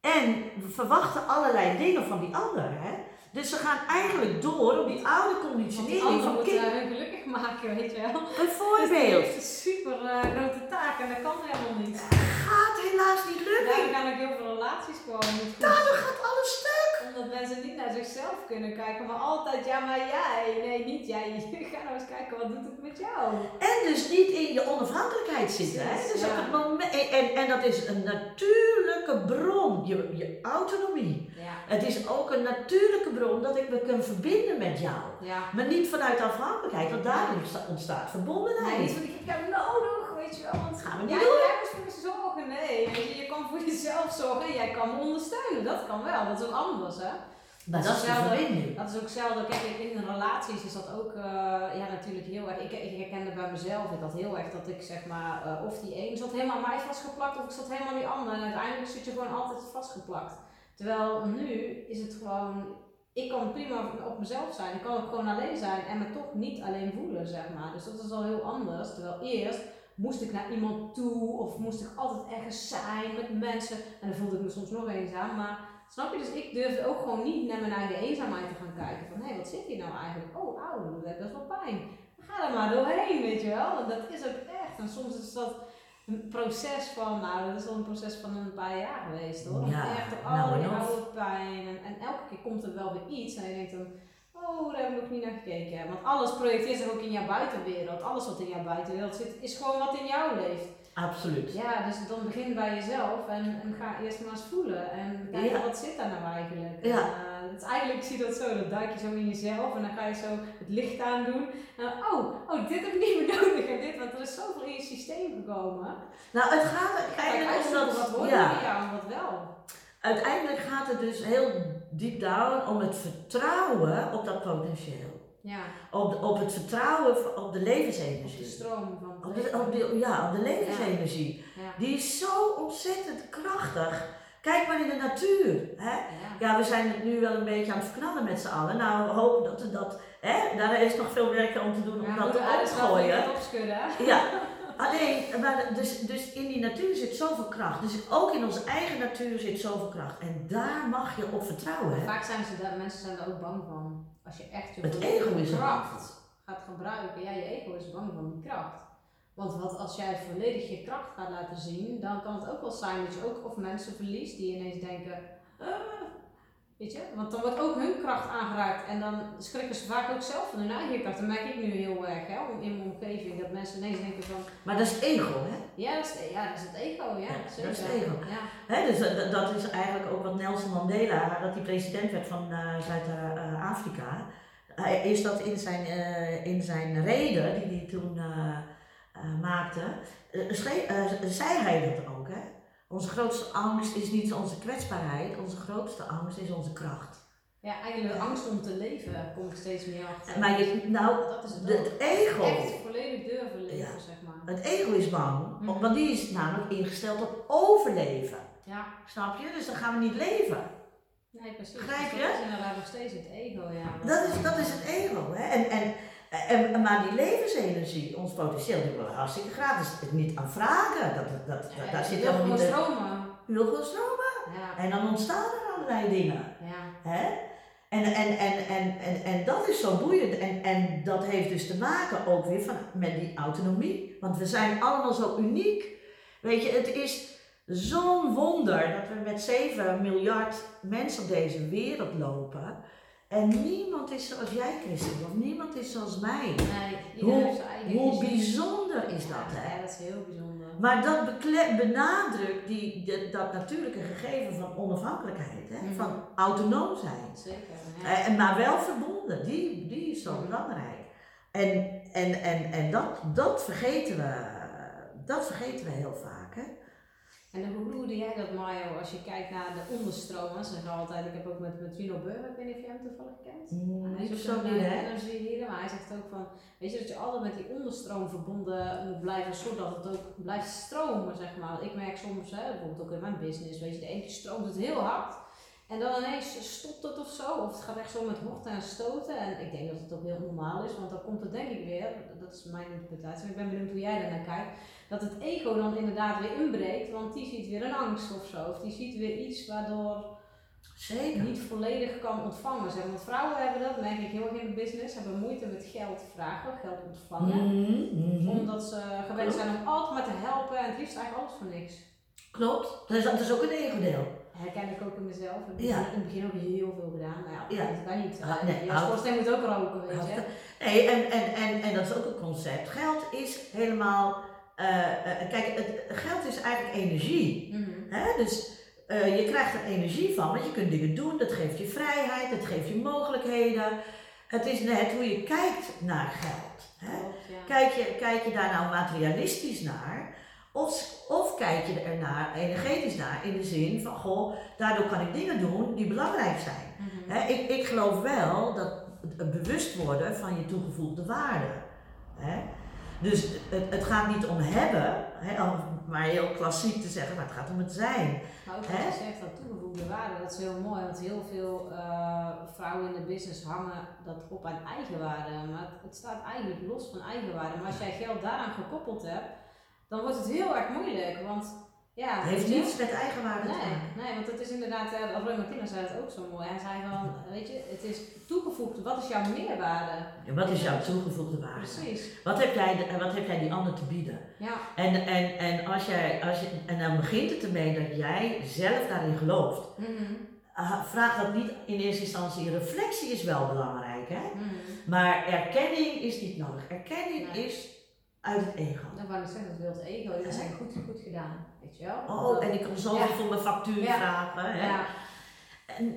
En verwachten allerlei dingen van die ander. Hè? Dus ze gaan eigenlijk door op die oude conditionering van moet kind. hun gelukkig maken, weet je wel. Dus Bijvoorbeeld. heeft een super grote taak en dat kan helemaal niet. Gaat helaas niet lukken. Daarom gaan ook heel veel relaties gewoon niet goed. Daardoor gaat alles stuk. Omdat mensen niet naar zichzelf kunnen kijken, maar altijd, ja maar jij. Nee, niet jij. Ga nou eens kijken, wat doet het met jou? En dus niet in je onafhankelijkheid zitten. Hè? Dus op het moment, en, en, en dat is een natuurlijke bron, je, je autonomie. Ja, Het is ook een natuurlijke bron dat ik me kan verbinden met jou. ja. Maar niet vanuit afhankelijkheid, want ontsta- ontstaat verbondenheid. Nee, niet van ik heb jou nodig, weet je wel. Want Gaan we niet jij, doen. jij moet voor me zorgen. Nee, weet je, je kan voor jezelf zorgen en jij kan me ondersteunen. Dat kan wel, dat is ook anders hè. maar dat is verbinding. Dat is ook hetzelfde. Kijk, in relaties is dat ook eh, ja, natuurlijk heel erg. Ik, ik herkende bij mezelf ik had heel erg dat ik zeg maar, eh, of die een zat helemaal aan mij vastgeplakt of ik zat helemaal aan die ander. En uiteindelijk zit je gewoon altijd vastgeplakt. Terwijl nu is het gewoon, ik kan prima op mezelf zijn. Ik kan ook gewoon alleen zijn en me toch niet alleen voelen, zeg maar. Dus dat is al heel anders. Terwijl eerst moest ik naar iemand toe of moest ik altijd ergens zijn met mensen. En dan voelde ik me soms nog eenzaam. Maar snap je, dus ik durfde ook gewoon niet naar mijn eigen eenzaamheid te gaan kijken. Van hé, wat zit hier nou eigenlijk? Oh, auw, dat best wel pijn. Ga er maar doorheen, weet je wel. Dat is ook echt. En soms is dat een proces van, nou, dat is al een proces van een paar jaar geweest hoor. Ja, echt door nou al die en of. oude pijn. En, en elke keer komt er wel weer iets. En je denkt dan, oh, daar heb ik nog niet naar gekeken. Want alles projecteert zich ook in jouw buitenwereld. Alles wat in jouw buitenwereld zit, is gewoon wat in jou leeft. Absoluut. Ja, dus dan begin bij jezelf en, en ga eerst maar eens voelen. En kijken Ja. wat zit daar nou eigenlijk. Ja. En, eh, het is eigenlijk, ik zie dat zo, dat duik je zo in jezelf en dan ga je zo het licht aandoen. En dan, oh, oh, dit heb ik niet meer nodig en dit, want er is zoveel in je systeem gekomen. Nou, het gaat uiteindelijk om dat... wat hoort ja. wat wel. Uiteindelijk gaat het dus heel diep down om het vertrouwen op dat potentieel. Ja, Op, op het vertrouwen op de op de levensenergie. stroom van Op de, op de, ja, op de levensenergie. Ja. Die is zo ontzettend krachtig. Kijk maar in de natuur. Hè? Ja. Ja, we zijn het nu wel een beetje aan het verknallen met z'n allen. Nou, we hopen dat we dat... Hè? Daar is nog veel werk om te doen om Ja, dat te opgooien. Ja, alleen, maar dus, dus in die natuur zit zoveel kracht. Dus ook in onze eigen natuur zit zoveel kracht. En daar mag je op vertrouwen. Hè? Vaak zijn ze daar, mensen zijn daar ook bang van. Als je echt je Het ego is er kracht gaat gebruiken. Ja, je ego is bang van die kracht. Want wat als jij volledig je kracht gaat laten zien, dan kan het ook wel zijn dat je ook of mensen verliest die ineens denken, "Ah." weet je, want dan wordt ook hun kracht aangeraakt en dan schrikken ze vaak ook zelf van hun eigen kracht. Dat merk ik nu heel erg hè, in mijn omgeving, dat mensen ineens denken van, Maar dat is ego, hè? ja, dat is, ja, dat is het ego, ja, dat is het ego. Ja. Hè, dus dat, dat is eigenlijk ook wat Nelson Mandela, dat hij president werd van eh, Zuid-Afrika, hij is dat in zijn, eh, in zijn reden die hij toen eh, eh, maakte, eh, eh, zei hij dat ook. Hè? Onze grootste angst is niet onze kwetsbaarheid, onze grootste angst is onze kracht. Ja, eigenlijk de angst om te leven kom ik steeds meer achter. Maar je, nou, dat is het de, het ego, Echt volledig durven leven, Ja. zeg maar. het ego is bang, Mhm. want die is namelijk ingesteld op overleven. Ja, Snap je? Dus dan gaan we niet leven. Nee, precies. Begrijp Dus je? Dat is inderdaad nog steeds het ego, ja. Dat is, dat is het ego. Hè? En, en, en, maar die levensenergie, ons potentieel, die willen we hartstikke gratis niet aan vragen. Dat, dat, dat, Ja, daar zit niet... de- stromen. Wil gewoon stromen. Ja, En dan ontstaan er allerlei dingen. ja. Hè? En, en, en, en, en, en dat is zo boeiend. En, en dat heeft dus te maken ook weer van, met die autonomie. Want we zijn allemaal zo uniek. Weet je, het is zo'n wonder dat we met 7 miljard mensen op deze wereld lopen. En niemand is zoals jij, Christel. Of niemand is zoals mij. Nee, Hoe, hoe bijzonder is dat, Ja, hè? Ja, dat is heel bijzonder. Maar dat benadrukt die, dat natuurlijke gegeven van onafhankelijkheid, hè? Mhm. van autonoom zijn. Zeker. Eh, en maar wel verbonden, die, die is zo Mhm. belangrijk. En, en, en, en dat, dat, vergeten we, dat vergeten we heel vaak. En hoe doe jij dat, Mario, als je kijkt naar de onderstromen? Ze zeggen altijd, ik heb ook met, met Vino Beur, ik weet niet of jij hem toevallig kent. Hij is ook niet, hè? maar hij zegt ook van, weet je, dat je altijd met die onderstroom verbonden moet blijven, zodat het ook blijft stromen, zeg maar. Ik merk soms, hè, bijvoorbeeld ook in mijn business, weet je, de ene keer stroomt het heel hard. En dan ineens stopt het of zo, of het gaat echt zo met horten en stoten. En ik denk dat het ook heel normaal is, want dan komt het denk ik weer, dat is mijn interpretatie, en ik ben benieuwd hoe jij daarnaar kijkt, dat het ego dan inderdaad weer inbreekt, want die ziet weer een angst of zo. Of die ziet weer iets waardoor Zeker. niet volledig kan ontvangen. Zeg. Want vrouwen hebben dat, merk ik heel erg in de business, hebben moeite met geld vragen, geld ontvangen. Mhm, mhm. Omdat ze gewend zijn om altijd maar te helpen en het liefst eigenlijk alles voor niks. Klopt, dat is, dat is ook een ego-deel. Herken ik ook in mezelf. Ik heb Ja. in het begin ook heel veel gedaan. Maar ja, Ja. dat kan niet. Ah, nee, je schoorsteen moet ook roken, weet je. Nee, en, en, en, en dat is ook een concept. Geld is helemaal. Eh, eh, kijk, het, geld is eigenlijk energie. Mhm. Hè? Dus eh, je krijgt er energie van, want je kunt dingen doen, dat geeft je vrijheid, dat geeft je mogelijkheden. Het is net hoe je kijkt naar geld. Hè? Ja. Kijk, je, kijk je daar nou materialistisch naar, of, of kijk je er naar, energetisch naar, in de zin van, goh, daardoor kan ik dingen doen die belangrijk zijn. Mhm. Hè, ik, ik geloof wel dat het bewust worden van je toegevoegde waarde. Hè? Dus het, het gaat niet om hebben, hè, maar heel klassiek te zeggen, maar het gaat om het zijn. Maar ook wat je zegt, dat toegevoegde waarde, dat is heel mooi. Want heel veel eh, vrouwen in de business hangen dat op aan eigenwaarde. Maar het, het staat eigenlijk los van eigenwaarde. Maar als jij geld daaraan gekoppeld hebt, dan wordt het heel erg moeilijk. Want ja, Het heeft niets met eigenwaarde te Nee, maken. nee, want het is inderdaad, uh, Roy Martina zei het ook zo mooi. Hij zei van, weet je, het is toegevoegd, wat is jouw meerwaarde? Ja, Wat is jouw toegevoegde waarde? Precies, Wat heb jij, wat heb jij die ander te bieden? ja. En, en, en, als jij, als je, en dan begint het ermee dat jij zelf daarin gelooft. Mhm, Ah, Vraag dat niet in eerste instantie. Reflectie is wel belangrijk, hè? mhm. maar erkenning is niet nodig. Erkenning Nee. is uit het ego. Dan wou ik zeggen, dat wil het ego, dat zijn goed, goed gedaan, weet je wel? Oh, en ik kan zoveel Ja. voor mijn factuur vragen. Hè?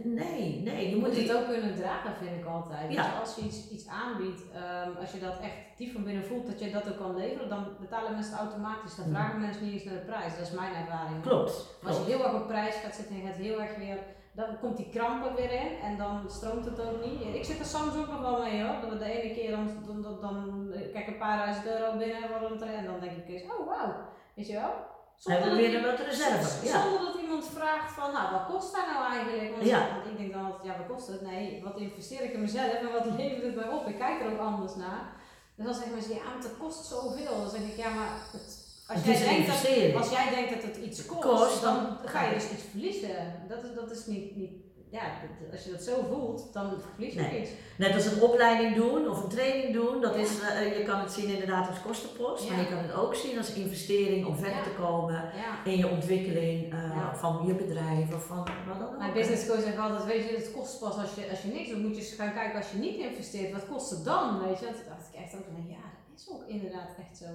Nee, nee, je je moet moet het ook kunnen dragen, vind ik altijd. Ja. Dus als je iets, iets aanbiedt, ehm, als je dat echt diep van binnen voelt dat je dat ook kan leveren, dan betalen mensen het automatisch. Dan Mhm. vragen mensen niet eens naar de prijs. Dat is mijn ervaring. Klopt. Maar als je heel erg op prijs gaat zitten en je gaat heel erg weer, dan komt die kramp er weer in en dan stroomt het ook niet. Ik zit er soms ook nog wel mee hoor. Dat we de ene keer dan, dan, dan, dan kijk een paar duizend euro binnen en dan denk ik eens, oh wauw, weet je wel. Hebben we dat weer wat reserve. Ja. Zonder dat iemand vraagt van, nou wat kost dat nou eigenlijk? Want, Ja. ik denk dan altijd, ja wat kost het? Nee, wat investeer ik in mezelf en wat levert het mij op? Ik kijk er ook anders naar. Dus dan zeggen mensen, ja maar het kost zoveel. Dan zeg ik, ja maar het, als, Het jij denkt dat, als jij denkt dat het iets kost, Kost, dan, dan- ga je dus iets verliezen. Dat is, dat is niet, niet ja, dat- als je dat zo voelt, dan verlies je Nee. iets. Net als een opleiding doen of een training doen, dat is, eh, je kan het zien inderdaad als kostenpost, maar Ja. je kan het ook zien als investering om verder Ja. te komen in je ontwikkeling eh, van je bedrijf of van wat dan ook. Mijn business coach zegt altijd, weet je, het kost pas als je, als je niks doet. Moet je eens gaan kijken als je niet investeert, wat kost het dan? Weet je? En toen dacht ik echt ook van, ja, dat is ook inderdaad echt zo.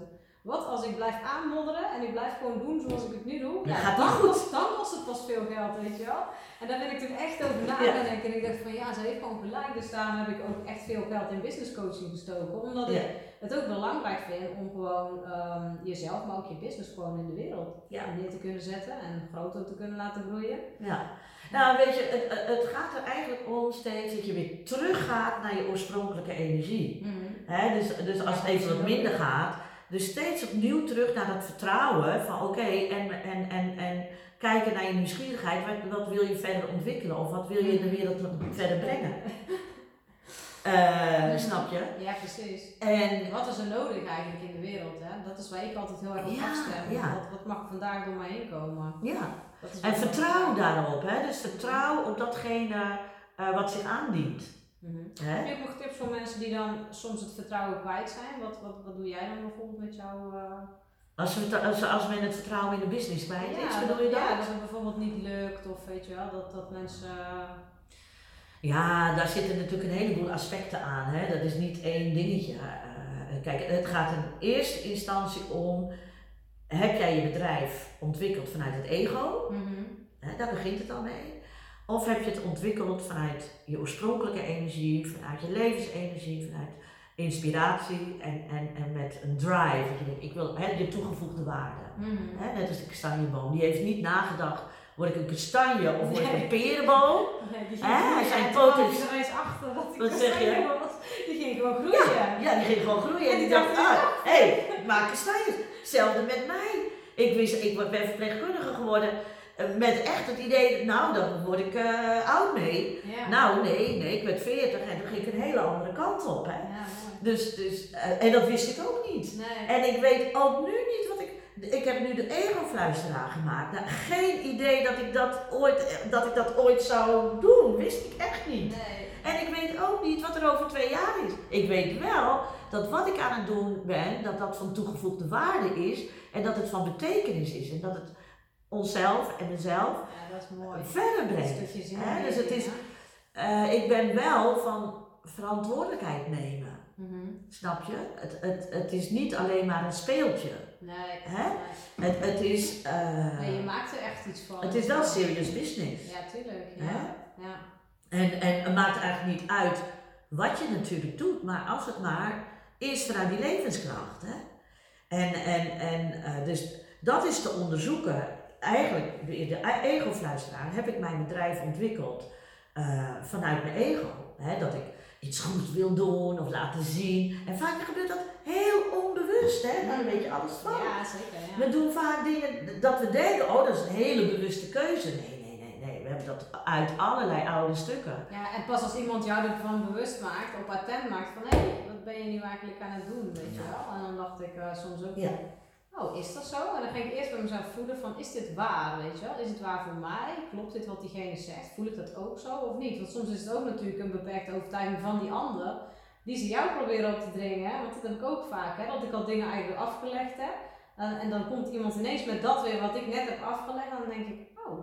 Wat als ik blijf aanmodderen en ik blijf gewoon doen zoals ik het nu doe? Dan Ja, gaat dan. Kost, dan kost het pas veel geld, weet je wel. En daar ben ik toen echt over na gaan denken. En ik dacht van, ja, ze heeft gewoon gelijk. Dus daarom heb ik ook echt veel geld in business coaching gestoken. Omdat ik het ook belangrijk vind om gewoon ehm, jezelf, maar ook je business gewoon in de wereld Ja. neer te kunnen zetten. En groter te kunnen laten groeien. Ja. Nou, weet je, het, het- gaat er eigenlijk om steeds dat je weer teruggaat naar je oorspronkelijke energie. Hè, dus, dus als het even wat minder gaat, dus steeds opnieuw terug naar dat vertrouwen van oké, en, en, en, en kijken naar je nieuwsgierigheid. Wat, wat wil je verder ontwikkelen of wat wil je in de wereld verder brengen? Eh, snap je? Ja, precies. En Wat is er nodig eigenlijk in de wereld? Hè? Dat is waar ik altijd heel erg op Ja, afstem. ja. Wat, wat mag vandaag door mij heen komen? ja, en vertrouw daarop. Hè? Dus vertrouw op datgene eh, wat zich aandient. Mhm. Hè? Heb je ook nog tips voor mensen die dan soms het vertrouwen kwijt zijn? Wat, wat, wat doe jij dan bijvoorbeeld met jouw... eh, Als, we, als, als men het vertrouwen in de business kwijt is, bedoel je dat? Ja, dat het bijvoorbeeld niet lukt of weet je wel, dat, dat mensen... Ja, daar zitten natuurlijk een heleboel aspecten aan. Hè? Dat is niet één dingetje. Eh, kijk, het gaat in eerste instantie om: heb jij je bedrijf ontwikkeld vanuit het ego? Mhm. Daar begint het al mee. Of heb je het ontwikkeld vanuit je oorspronkelijke energie, vanuit je levensenergie, vanuit inspiratie en, en, en met een drive. Dat je denkt, ik wil hè, je toegevoegde waarde. Mhm. Hè, net als de kastanjeboom. Die heeft niet nagedacht, word ik een kastanje of word ik Nee. een perenboom? Nee, die Hè, groeien. zijn poten- hij er achter dat die Wat zeg je? was. Die ging gewoon groeien. Ja, die ging gewoon groeien. En En die dacht, dacht, ah, hé, hey, ik maak kastanjes. Hetzelfde met mij. Ik, wist, ik ben verpleegkundige geworden met echt het idee, nou, dan word ik eh, oud mee. Ja. Nou, nee, nee, ik werd 40 en toen ging ik een hele andere kant op. Hè. Ja. Dus, dus, eh, en dat wist ik ook niet. Nee. En ik weet ook nu niet wat ik. Ik heb nu de ego-fluisteraar gemaakt. Nou, geen idee dat ik dat, ooit, dat ik dat ooit zou doen. Wist ik echt niet. Nee. En ik weet ook niet wat er over twee jaar is. Ik weet wel dat wat ik aan het doen ben, dat dat van toegevoegde waarde is. En dat het van betekenis is. En dat het onszelf en mezelf Ja, dat is mooi. verder brengt. dus het is-. Eh, ik ben wel van verantwoordelijkheid nemen. Mhm. Snap je? Het, het, het is niet alleen maar een speeltje. Nee. Hè? nee. Het, het is. eh, Nee, je maakt er echt iets van. het is wel serious business. Ja, tuurlijk. Ja. Hè? ja. En, en het maakt eigenlijk niet uit wat je natuurlijk doet, maar als het maar is vanuit die levenskracht. Hè? En, en, en eh, dus dat is te onderzoeken. Eigenlijk, de, de ego-fluisteraar, heb ik mijn bedrijf ontwikkeld eh, vanuit mijn ego. Hè? Dat ik iets goed wil doen of laten zien. En vaak gebeurt dat heel onbewust, hè? daar weet je alles van. Ja, zeker. Ja. We doen vaak dingen dat we denken, oh dat is een hele bewuste keuze. Nee, nee, nee, nee. We hebben dat uit allerlei oude stukken. Ja, en pas als iemand jou ervan bewust maakt, op attent maakt van hé, wat ben je nu eigenlijk aan het doen, weet je wel? En dan dacht ik eh, soms ook Ja. Oh, is dat zo? En dan ging ik eerst bij mezelf voelen van, is dit waar, weet je wel? Is het waar voor mij? Klopt dit wat diegene zegt? Voel ik dat ook zo of niet? Want soms is het ook natuurlijk een beperkte overtuiging van die ander, die ze jou proberen op te dringen, want dat heb ik ook vaak, hè? dat ik al dingen eigenlijk afgelegd heb. En, en dan komt iemand ineens met dat weer wat ik net heb afgelegd, en dan denk ik, oh,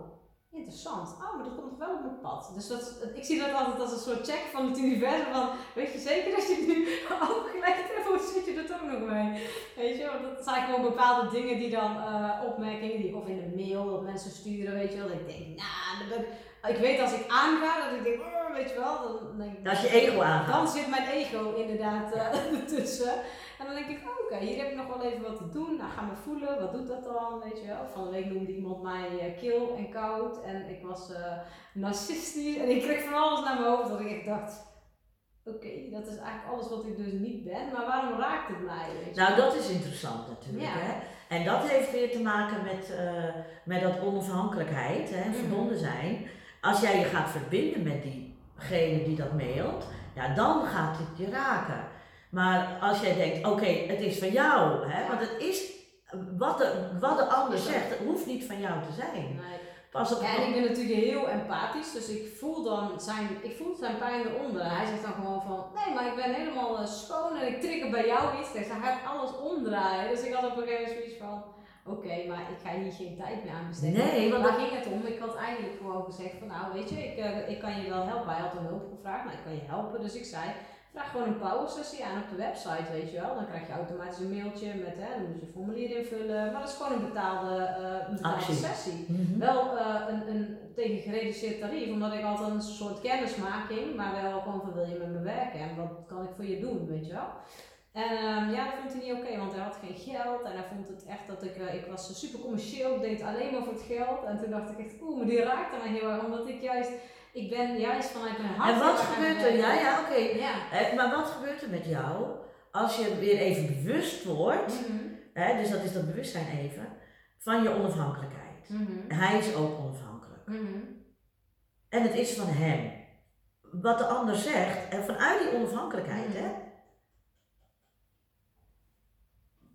interessant. Oh, maar dat komt nog wel op mijn pad. Dus dat, ik zie dat altijd als een soort check van het universum van, weet je zeker dat je het nu afgelegd hebt, of zit je er toch nog mee? Weet je, want dat zijn gewoon bepaalde dingen die dan, eh, opmerkingen die of in de mail dat mensen sturen, weet je wel, dat ik denk, nou, ik, ik weet als ik aanga, dat ik denk, oh, weet je wel, dan denk Dat is je ego aangaat. dan zit mijn ego inderdaad eh, ertussen. En dan denk ik, oh, oké, hier heb ik nog wel even wat te doen. Nou, ga maar voelen, wat doet dat dan, weet je wel. Van de week noemde iemand mij eh, kil en koud en ik was eh narcistisch. En ik kreeg van alles naar mijn hoofd dat ik echt dacht, oké, dat is eigenlijk alles wat ik dus niet ben. Maar waarom raakt het mij, Nou, dat is interessant natuurlijk. Ja. Hè? En dat heeft weer te maken met, eh, met dat onafhankelijkheid hè, Mhm. verbonden zijn. Als jij je gaat verbinden met diegene die dat mailt, ja, dan gaat het je raken. Maar als jij denkt, oké, het is van jou, hè, want het is wat de, wat de ander zegt, het hoeft niet van jou te zijn. Nee. Pas op. Ja, en ik ben natuurlijk heel empathisch, dus ik voel dan zijn, ik voel zijn pijn eronder. Hij zegt dan gewoon van, nee, maar ik ben helemaal eh, schoon en ik trigger bij jou iets. Dus hij gaat alles omdraaien. Dus ik had op een gegeven moment zoiets van, oké, maar ik ga hier geen tijd meer aan besteden. Nee, want dat- ging het om? Ik had eigenlijk gewoon gezegd van, nou weet je, ik, eh, ik kan je wel helpen. Hij had om hulp gevraagd, nou ik kan je helpen. Dus ik zei, vraag gewoon een power sessie aan op de website, weet je wel. Dan krijg je automatisch een mailtje met, hè, dan moet je een formulier invullen. Maar dat is gewoon een betaalde, eh, een betaalde sessie Mhm. wel eh, een, een tegen gereduceerd tarief, omdat ik altijd een soort kennismaking, maar wel gewoon van wil je met me werken en wat kan ik voor je doen, weet je wel. En ehm, ja, dat vond hij niet oké, want hij had geen geld en hij vond het echt dat ik, eh, ik was super commercieel, ik deed alleen maar voor het geld. En toen dacht ik echt, oeh, maar die raakte mij heel erg, omdat ik juist, ik ben juist vanuit mijn hart. En wat gebeurt er? Ja, ja, oké. Ja. Maar wat gebeurt er met jou als je weer even bewust wordt, Mhm. hè, dus dat is dat bewustzijn even, van je onafhankelijkheid? Mhm. Hij is ook onafhankelijk. Mhm. En het is van hem. Wat de ander zegt, en vanuit die onafhankelijkheid, hè.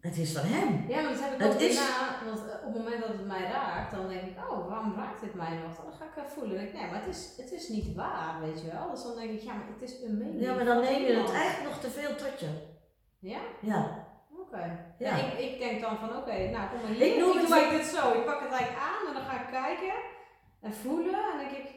Het is van hem. Ja, maar dat heb ik Het ook is- daarna, want eh, op het moment dat het mij raakt, dan denk ik, oh, waarom raakt dit mij nog? Dan ga ik voelen. Dan denk ik, nee, maar het is, het is niet waar, weet je wel. Dus dan denk ik, ja, maar het is een mening. Ja, maar dan neem je het eigenlijk nog te veel tot je. Ja? Ja. Oké. Ja. Ja. ik, ik denk dan van, oké, nou kom maar hier. Ik Ik, noem doe het dit zo. Ik pak het eigenlijk aan en dan ga ik kijken en voelen. En dan denk ik,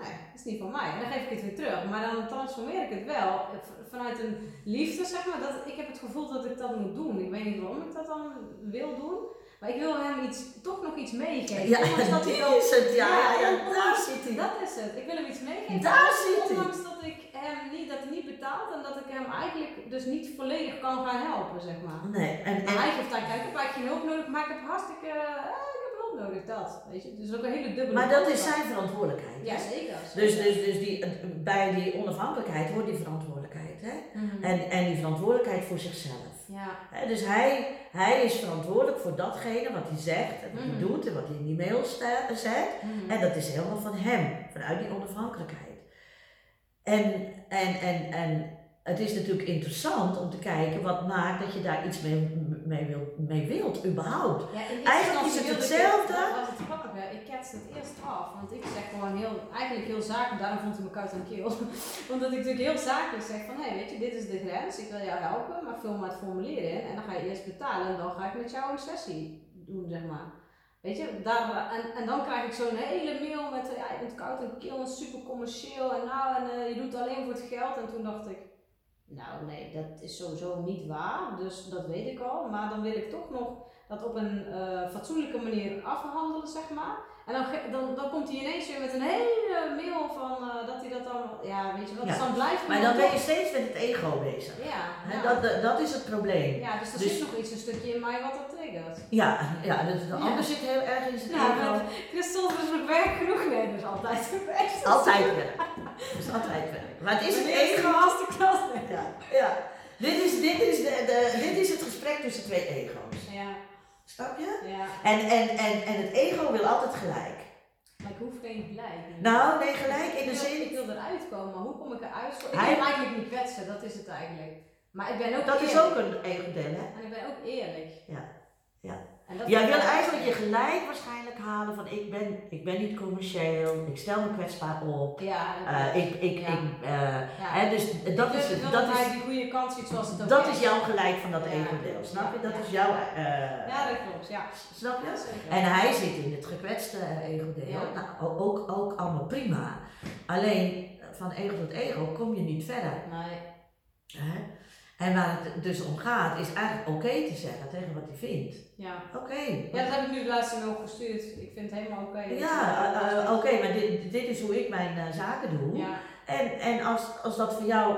ja, dat is niet van mij. En dan geef ik het weer terug. Maar dan transformeer ik het wel eh, vanuit een liefde, zeg maar. Dat, ik heb het gevoel dat ik dat moet doen. Ik weet niet waarom ik dat dan wil doen. Maar ik wil hem iets, toch nog iets meegeven. Ja, Ondanks dat die is het. Ja, ja, ja, ondanks- daar zit hij. Dat is het. Ik wil hem iets meegeven. Daar zit hij. Ondanks dat ik hem niet, dat hij niet betaalt en dat ik hem eigenlijk dus niet volledig kan gaan helpen, zeg maar. Nee, en, en hij geeft daar, kijk, ik heb geen hulp nodig, maar ik heb hartstikke, nodig, dat. Weet je, dus ook een hele dubbele maar dat is zijn verantwoordelijkheid. Ja, zeker. Dus, dus, dus die, bij die onafhankelijkheid hoort die verantwoordelijkheid. Hè? Mhm. En, en die verantwoordelijkheid voor zichzelf. Ja. Hè, dus hij, hij is verantwoordelijk voor datgene wat hij zegt en wat hij Mhm. doet en wat hij in die mail zet. Mhm. En dat is helemaal van hem, vanuit die onafhankelijkheid. En, en, en, en het is natuurlijk interessant om te kijken wat maakt dat je daar iets mee, mee, wilt, mee wilt, überhaupt. Ja, Eigenlijk is het ik hetzelfde. Dat was het grappige. Ik ketste het eerst af. Want ik zeg gewoon heel, eigenlijk heel zakelijk. Daarom vond hij me koud aan keel. Omdat ik natuurlijk heel zakelijk zeg van, hé, weet je, dit is de grens. Ik wil jou helpen, maar vul maar het formulier in. En dan ga je eerst betalen. En dan ga ik met jou een sessie doen, zeg maar. Weet je, daar, en, en dan krijg ik zo'n hele mail met, ja, je bent koud en keel en super commercieel. En nou, en eh, je doet het alleen voor het geld. En toen dacht ik, nou nee, dat is sowieso niet waar, dus dat weet ik al. Maar dan wil ik toch nog dat op een eh, fatsoenlijke manier afhandelen, zeg maar. En dan, dan, dan komt hij ineens weer met een hele mail van eh, dat ja weet je wat, Ja, dus dan blijft Maar dan ben je steeds met het ego bezig. Ja. Dat, dat, is het probleem. ja, dus er dus- zit nog iets, een stukje in mij wat dat triggert. Ja, ja dus de ander zit heel erg in zijn Ja, ego. Christel, is nog werk genoeg. Nee, is altijd geweest. Altijd werk. Is altijd werk. Maar het is het ego. masterclass. Nee. Ja, ja. Dit, is, dit, is de, de, dit is het gesprek tussen twee ego's. Ja, Snap je? ja. En, en, en, en het ego wil altijd gelijk. Hoef geen gelijk. Nou, nee, gelijk in ik de zin. ik wil eruit komen, maar hoe kom ik eruit? Ik Hij- wil eigenlijk niet kwetsen, dat is het eigenlijk. Maar ik ben ook Dat is ook een ego-deel, hè? En ik ben ook eerlijk. Ja, ja. Jij wil eigenlijk je gelijk waarschijnlijk halen van ik ben, ik ben niet commercieel, ik stel me kwetsbaar op. Ja, Eh, ik, ik, Ja. ik, eh, ja. hè, dus dat is, het, dat is, die goede kant ziet zoals het ook dat is jouw gelijk van dat Ja. ego-deel, snap je? Dat is jouw, eh, Ja, dat klopt, ja. snap je? En hij zit in het gekwetste. Ja. Nou, ook, ook allemaal prima. Alleen van ego tot ego kom je niet verder. Nee. Hè? En waar het dus om gaat, is eigenlijk oké te zeggen tegen wat hij vindt. Ja. Oké. ja, dat heb ik nu de laatste mail gestuurd. Ik vind het helemaal oké. Ja, eh, eh, oké, maar dit, dit is hoe ik mijn eh, zaken doe. Ja, En, en als, als dat voor jou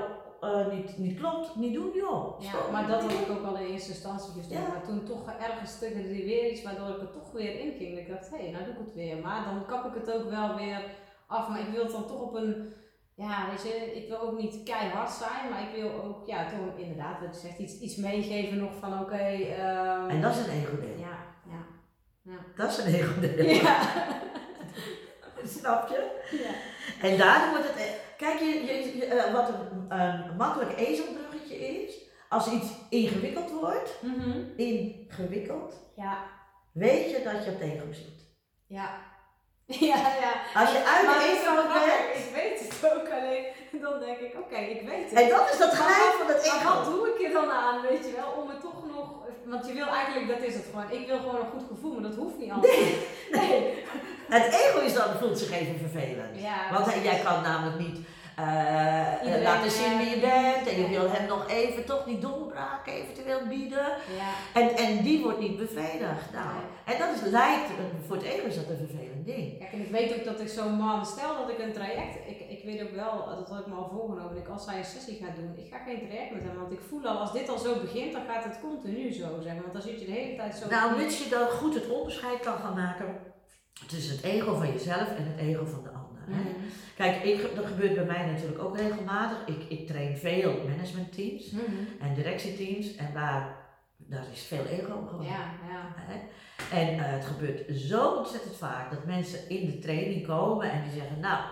niet, niet klopt, niet doen, joh. ja, Stop. maar dat had ik ook al in eerste instantie. Ja. Maar toen toch ergens triggerde die weer iets waardoor ik er toch weer in ging. Ik dacht, hé, hey, nou doe ik het weer. Maar dan kap ik het ook wel weer af. Maar ik wil het dan toch op een, ja, weet je, ik wil ook niet keihard zijn. Maar ik wil ook, ja, toch inderdaad, wat je zegt, iets, iets meegeven nog van, oké. ehm, En dat is een ego-deel. Ja, ja. Dat is een ego-deel. Ja. Snap je? ja. En daar wordt het. eh, Kijk, je, je, je, eh, wat een, een makkelijk ezelbruggetje is. Als iets ingewikkeld wordt, Mhm. ingewikkeld, Ja, weet je dat je op het ego zit. ja. Ja, ja. Als je uit de ego bent. Ik weet het ook, alleen dan denk ik, oké, ik weet het. En dat is dat wat- van het Maar wat ego. doe ik er dan aan, weet je wel, om het toch nog... Want je wil eigenlijk, dat is het gewoon, ik wil gewoon een goed gevoel, maar dat hoeft niet altijd. Nee. nee. Het ego is dan, voelt zich even vervelend. Ja, Want jij kan namelijk niet eh, Iedereen, laten zien wie je eh, bent. En je wil hem nog even, toch die doorbraken eventueel bieden. Ja, En, en die wordt niet bevredigd. Nou, Nee. En dat is, lijkt, voor het ego is dat een vervelend ding. kijk, en ik weet ook dat ik zo'n man, stel dat ik een traject, ik, ik weet ook wel, dat had ik me al voorgenomen, ik als hij een sessie gaat doen, ik ga geen traject met hem, want ik voel al, als dit al zo begint, dan gaat het continu zo, zeg maar. Want dan zit je de hele tijd zo... Nou, mits je dan goed het onderscheid kan gaan maken tussen het ego van jezelf en het ego van de ander. Hè? Kijk, ik, dat gebeurt bij mij natuurlijk ook regelmatig. Ik, ik train veel managementteams Mhm. en directieteams. En waar daar is veel ego gewoon. Ja, ja. Hè? En eh, het gebeurt zo ontzettend vaak dat mensen in de training komen en die zeggen, nou,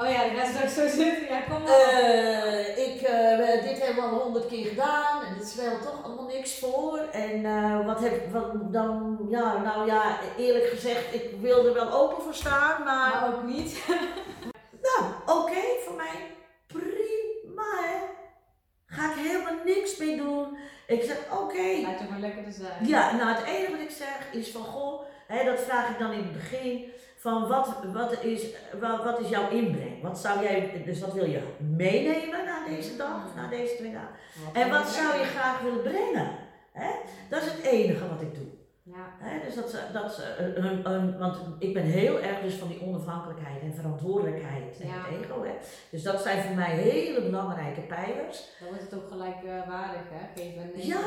Oh ja, die gaan straks zo zitten. Ja, kom maar. eh, ik, eh, dit hebben we al honderd keer gedaan en het stelt toch allemaal niks voor. En eh, wat heb wat dan, ja, nou ja, eerlijk gezegd, ik wil er wel open voor staan, maar maar ook niet. nou, oké, voor mij prima hè. Ga ik helemaal niks mee doen. Ik zeg, oké, Laat je maar lekker er zijn. Ja, nou het enige wat ik zeg is van goh, hè, dat vraag ik dan in het begin. Van wat, wat, is, wat, wat is jouw inbreng? Wat zou jij, dus wat wil je meenemen na deze dag of na deze twee dagen? En wat zou je graag willen brengen? Hè? Dat is het enige wat ik doe. Ja. Dus dat, ze- dat, ze een, een- want ik ben heel erg dus van die onafhankelijkheid en verantwoordelijkheid en Ja. het ego. Hè? Dus dat zijn voor mij hele belangrijke pijlers. Dan wordt het ook gelijkwaardig, hè? Geven en. Ja,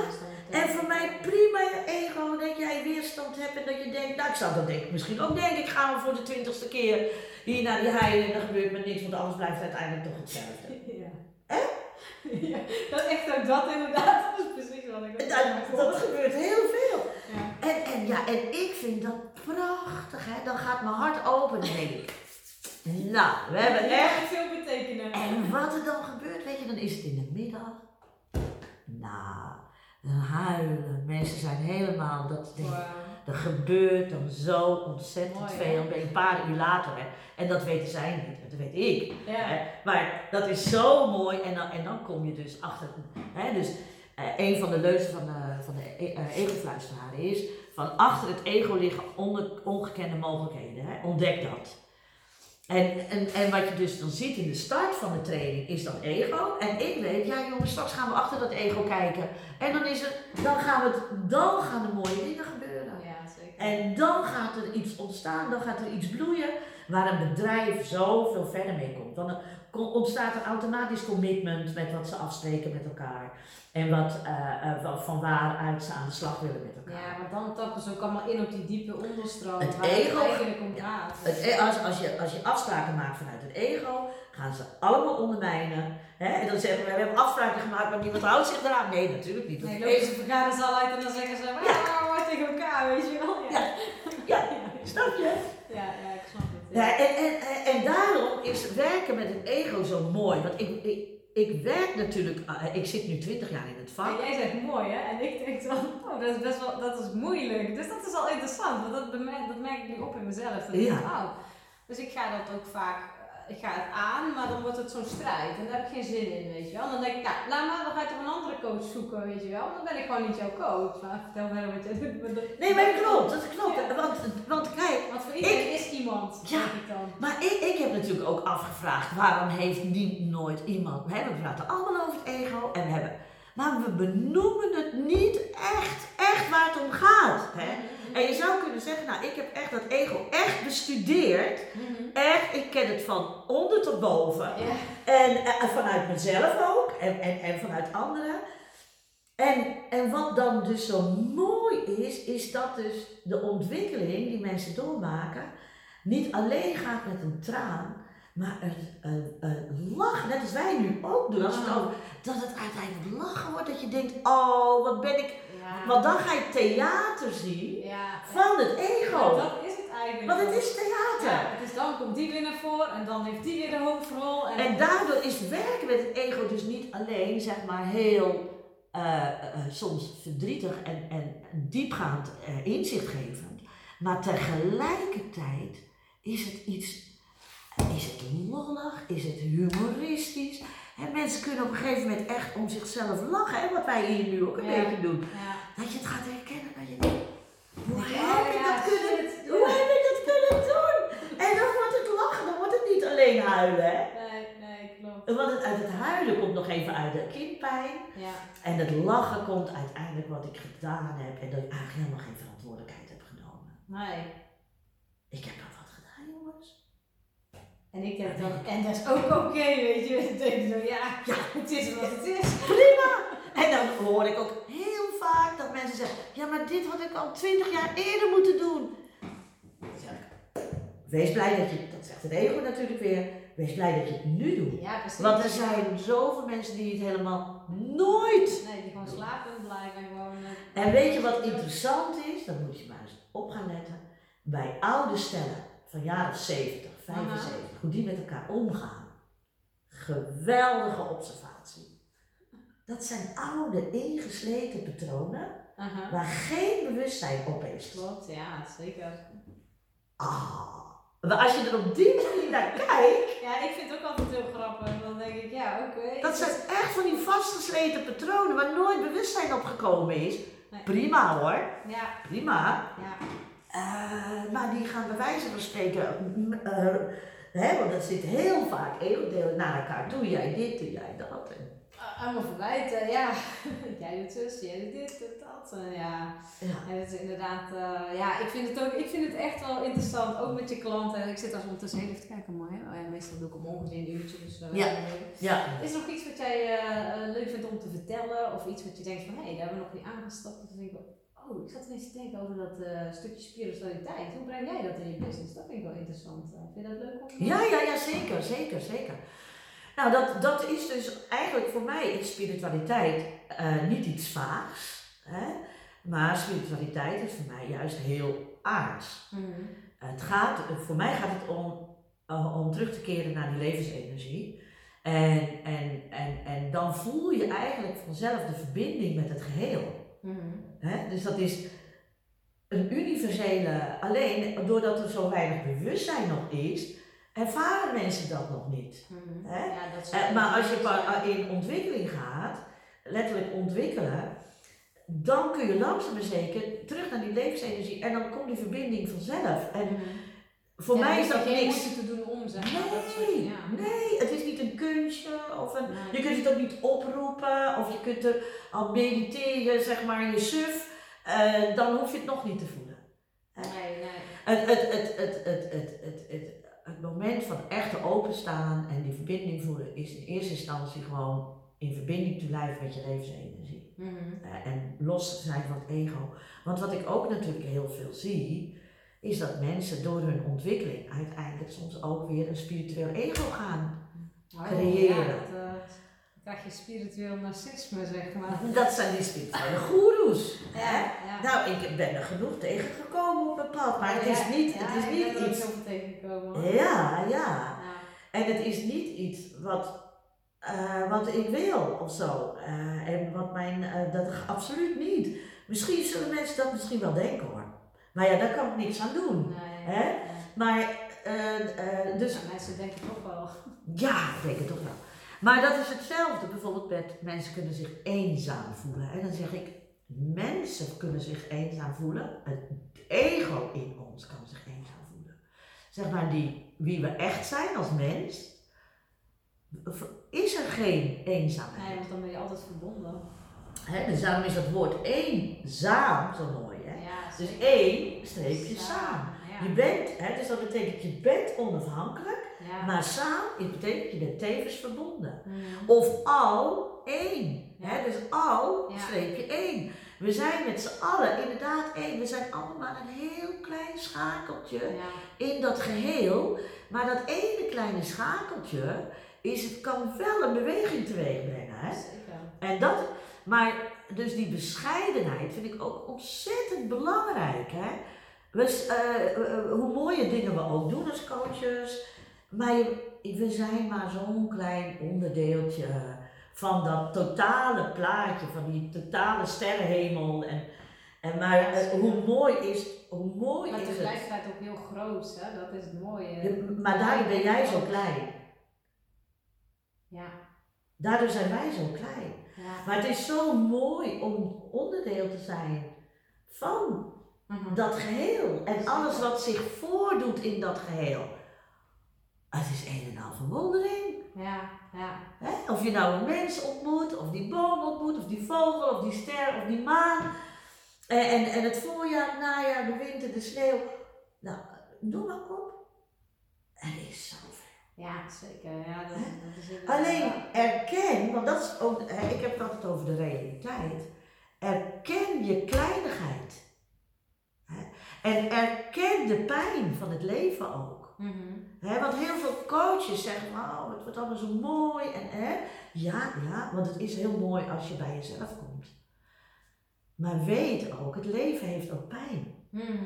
En voor mij prima je ego dat jij weerstand hebt en dat je denkt, nou ik zou dat denk, misschien ook denken, ik ga voor de twintigste keer hier naar die heide en er gebeurt me niks, want alles blijft uiteindelijk toch hetzelfde. Ja. Hè? Ja, dat is echt ook dat inderdaad. Dat is precies wat ik ook Dat, dat gebeurt heel veel. En, en ja, en ik vind dat prachtig, hè. Dan gaat mijn hart open en denk ik, nou, we hebben echt... veel betekenen. En wat er dan gebeurt, weet je, dan is het in de middag. Nou, dan huilen. Mensen zijn helemaal, dat denk. Er gebeurt dan zo ontzettend Mooi, hè? veel. Je een paar uur later, hè. En dat weten zij niet, dat weet ik. Ja. Hè. Maar dat is zo mooi. En dan, en dan kom je dus achter. Hè, dus eh, een van de leuzen van de, van de eh, ego-fluisteraren is: van achter het ego liggen ongekende mogelijkheden. Hè. Ontdek dat. En, en, en wat je dus dan ziet in de start van de training is dat ego. En ik weet, ja jongens, straks gaan we achter dat ego kijken. En dan is het, dan gaan we het, dan gaan er mooie dingen gebeuren. Ja, zeker. En dan gaat er iets ontstaan, dan gaat er iets bloeien waar een bedrijf zoveel verder mee komt. Dan ontstaat er automatisch commitment met wat ze afspreken met elkaar. En wat, eh, eh, van waaruit ze aan de slag willen met elkaar. Ja, maar dan tappen ze ook allemaal in op die diepe onderstroom Het waar ego- het eigenlijk om gaat. Het, e- als, als, je, als je afspraken maakt vanuit het ego, gaan ze allemaal ondermijnen. Hè? En dan zeggen we, we hebben afspraken gemaakt, maar niemand houdt zich eraan. Nee, natuurlijk niet. Nee, Het lopen ze vergaderzaal uit en dan zeggen ze, ja, tegen elkaar, weet je wel. Ja, Ja, snap je? ja. Ja, en, en, en, en daarom is werken met het ego zo mooi. Want ik, ik, ik werk natuurlijk, eh, ik zit nu 20 jaar in het En vak. jij zegt mooi, hè? En ik denk dan, oh, dat is best wel, dat is moeilijk. Dus dat is al interessant, want dat, dat merk ik nu op in mezelf. Dat Ja. oh. Dus ik ga dat ook vaak, ik ga het aan, maar dan wordt het zo'n strijd. En daar heb ik geen zin in, weet je wel. En dan denk ik, nou, laat maar, dan ga je toch een andere coach zoeken, weet je wel. Dan ben ik gewoon niet jouw coach. Maar vertel verder wat doet. Dat- Nee, maar dat klopt, dat klopt. Ja. Want, want kijk, Want voor iedereen is iemand, Ja. denk ik dan. maar ik, ik heb natuurlijk ook afgevraagd, waarom heeft niet nooit iemand... Hè, we praten allemaal over het ego en we hebben... Maar we benoemen het niet echt, zou kunnen zeggen, nou, ik heb echt dat ego echt bestudeerd. Mhm. Echt, ik ken het van onder tot boven. En eh, vanuit mezelf ook en, en, en vanuit anderen. En, en wat dan dus zo mooi is, is dat dus de ontwikkeling die mensen doormaken niet alleen gaat met een traan, maar een, een, een lach, net als wij nu ook doen. Als het over, dat het uiteindelijk lachen wordt, dat je denkt, oh wat ben ik. Ja. Want dan ga je theater zien Ja. van het Ja, ego. dat is het eigenlijk. Want het is theater. Ja, dus dan komt die weer naar voren en dan heeft die weer de hoofdrol. En, En daardoor is werken met het ego dus niet alleen, zeg maar, heel eh, eh, soms verdrietig en, en diepgaand eh, inzichtgevend. Maar tegelijkertijd is het iets, is het lollig, is het humoristisch. En mensen kunnen op een gegeven moment echt om zichzelf lachen, hè, wat wij hier nu ook een Ja. beetje doen. ja. Dat je het gaat herkennen, dat je denkt, hoe heb ik dat kunnen hoe heb ik dat kunnen doen? En dan wordt het lachen, dan wordt het niet alleen huilen, hè. Nee, nee, klopt. Want het, uit het huilen komt nog even uit de kindpijn. Ja. En het lachen komt uiteindelijk wat ik gedaan heb en dat ik eigenlijk helemaal geen verantwoordelijkheid heb genomen. Nee. Ik heb nog wat gedaan, jongens. En ik denk dan, en dat is ook oké, weet je. Dan denk ik zo, ja, Ja. het is wat het is. Prima! En dan hoor ik ook heel vaak dat mensen zeggen: Ja, maar dit had ik al twintig jaar eerder moeten doen. Dan zeg ik: Wees blij dat je, dat zegt het ego natuurlijk weer, wees blij dat je het nu doet. Ja, precies. Want er zijn zoveel mensen die het helemaal nooit Nee, die gewoon slapen blijven en gewoon En weet je wat interessant is? Dan moet je maar eens op gaan letten. Bij oude stellen van jaren 70, 75, hoe die met elkaar omgaan. Geweldige observatie. Dat zijn oude, ingesleten patronen waar geen bewustzijn op is. Klopt, ja, zeker. Ah, maar als je er op die manier naar kijkt, Ja, ik vind het ook altijd heel grappig. Dan denk ik, ja, oké. dat zijn echt van die vastgesleten patronen waar nooit bewustzijn op gekomen is. Nee. Prima hoor, Ja, prima. ja. Eh, maar die gaan bij wijze van spreken, mm, eh, hè, want dat zit heel vaak eeuwdelen naar elkaar. Doe jij dit, doe jij dat. En, Uh, allemaal verwijten, ja. jij doet zus, jij doet dit, doet dat. En ja, ja. en het is inderdaad, eh, ja, ik vind, het ook, ik vind het echt wel interessant, ook met je klanten. Ik zit als ondertussen heel even te kijken, mooi. hè? Oh ja, meestal doe ik om ongeveer een uurtje, dus eh, Ja. ja. Is er nog iets wat jij eh, eh, leuk vindt om te vertellen? Of iets wat je denkt van, hé, daar hebben we nog niet aangestapt. Dan denk ik, oh, ik zat ineens te denken over dat eh, stukje spiritualiteit. Hoe breng jij dat in je business? Dat vind ik wel interessant. Eh, vind je dat leuk om Ja, ja, ja, zeker, zeker, zeker. Nou, dat, dat is dus eigenlijk voor mij is spiritualiteit eh, niet iets vaags. Hè? Maar spiritualiteit is voor mij juist heel aards. Mhm. Het gaat, voor mij gaat het om, eh, om terug te keren naar die levensenergie. En, en, en, en dan voel je eigenlijk vanzelf de verbinding met het geheel. Mhm. Hè? Dus dat is een universele, alleen doordat er zo weinig bewustzijn nog is, ervaren mensen dat nog niet. Mhm. Hè? Ja, dat is Eh, maar als je in ontwikkeling gaat, letterlijk ontwikkelen, dan kun je langzaam maar zeker terug naar die levensenergie en dan komt die verbinding vanzelf. En Mhm. voor Ja, mij is dat niks. te doen om, zeg maar. dat soort- Nee, ja. nee, het is niet een kunstje of een. Nee. Je kunt het ook niet oproepen of je kunt er al mediteren, zeg maar, je suf, eh, dan hoef je het nog niet te voelen. Nee, nee. Het, het, het, het, het, het, het, het, het moment van echt openstaan en die verbinding voelen is in eerste instantie gewoon in verbinding te blijven met je levensenergie. Mhm. Eh, en los zijn van het ego. Want wat ik ook natuurlijk heel veel zie, is dat mensen door hun ontwikkeling uiteindelijk soms ook weer een spiritueel ego gaan. Oh, Creëren. Ja, dat, eh, krijg je spiritueel narcisme, zeg maar. Dat zijn die spirituele goeroes. hè? ja. Nou, ik ben er genoeg tegengekomen op een pad, maar het is niet, het is niet er iets. tegengekomen. Ja, ja. En het is niet iets wat, eh, wat ik wil of zo. Eh, en wat mijn, eh, dat absoluut niet. Misschien zullen mensen dat misschien wel denken hoor. Maar ja, daar kan ik niks aan doen. Nee, Hè? ja. Maar, dus Ja, mensen denken toch wel. ja, ik denk het toch wel. Maar dat is hetzelfde bijvoorbeeld met mensen kunnen zich eenzaam voelen. En dan zeg ik, mensen kunnen zich eenzaam voelen. Het ego in ons kan zich eenzaam voelen. Zeg maar, die, wie we echt zijn als mens, is er geen eenzaamheid. Nee, want dan ben je altijd verbonden. Hè, dus daarom is dat woord eenzaam zo mooi. Hè? Ja, Dus één streepje samen. Ja. Je bent, hè, dus dat betekent je bent onafhankelijk, Ja. maar samen betekent je bent tevens verbonden. Mhm. Of al één. Ja. Hè? Dus al streepje één. We zijn met z'n allen inderdaad één. We zijn allemaal een heel klein schakeltje in dat geheel. Maar dat ene kleine schakeltje is, het kan wel een beweging teweeg brengen. Hè? Zeker. En dat, maar dus die bescheidenheid vind ik ook ontzettend belangrijk. Hè? We, eh, eh, eh, hoe mooie dingen we ook doen als coaches, maar je- we zijn maar zo'n klein onderdeeltje van dat totale plaatje, van die totale sterrenhemel. En, en maar eh, hoe mooi is, hoe mooi Maar is het. tegelijkertijd ook heel groot, hè? dat is het mooie. Maar daardoor ben jij zo klein. Ja. Daardoor zijn wij zo klein. ja. Maar het is zo mooi om onderdeel te zijn van Mhm. dat geheel. En alles wat zich voordoet in dat geheel. Het is een en al verwondering. Ja, ja. Hè? Of je nou een mens ontmoet, of die boom ontmoet, of die vogel, of die ster, of die maan. En, en, en het voorjaar, het najaar, de winter, de sneeuw. Nou, noem maar op. Er is zoveel. Ja, zeker. Ja, dat, dat is Alleen erken, want dat is ook, hè, ik heb het altijd over de realiteit. Erken je kleinigheid. En erken de pijn van het leven ook. Hè, want heel veel coaches zeggen, oh, het wordt allemaal zo mooi. En, hè? Ja, ja, want het is heel mooi als je bij jezelf komt. Maar weet ook, het leven heeft ook pijn. Mhm.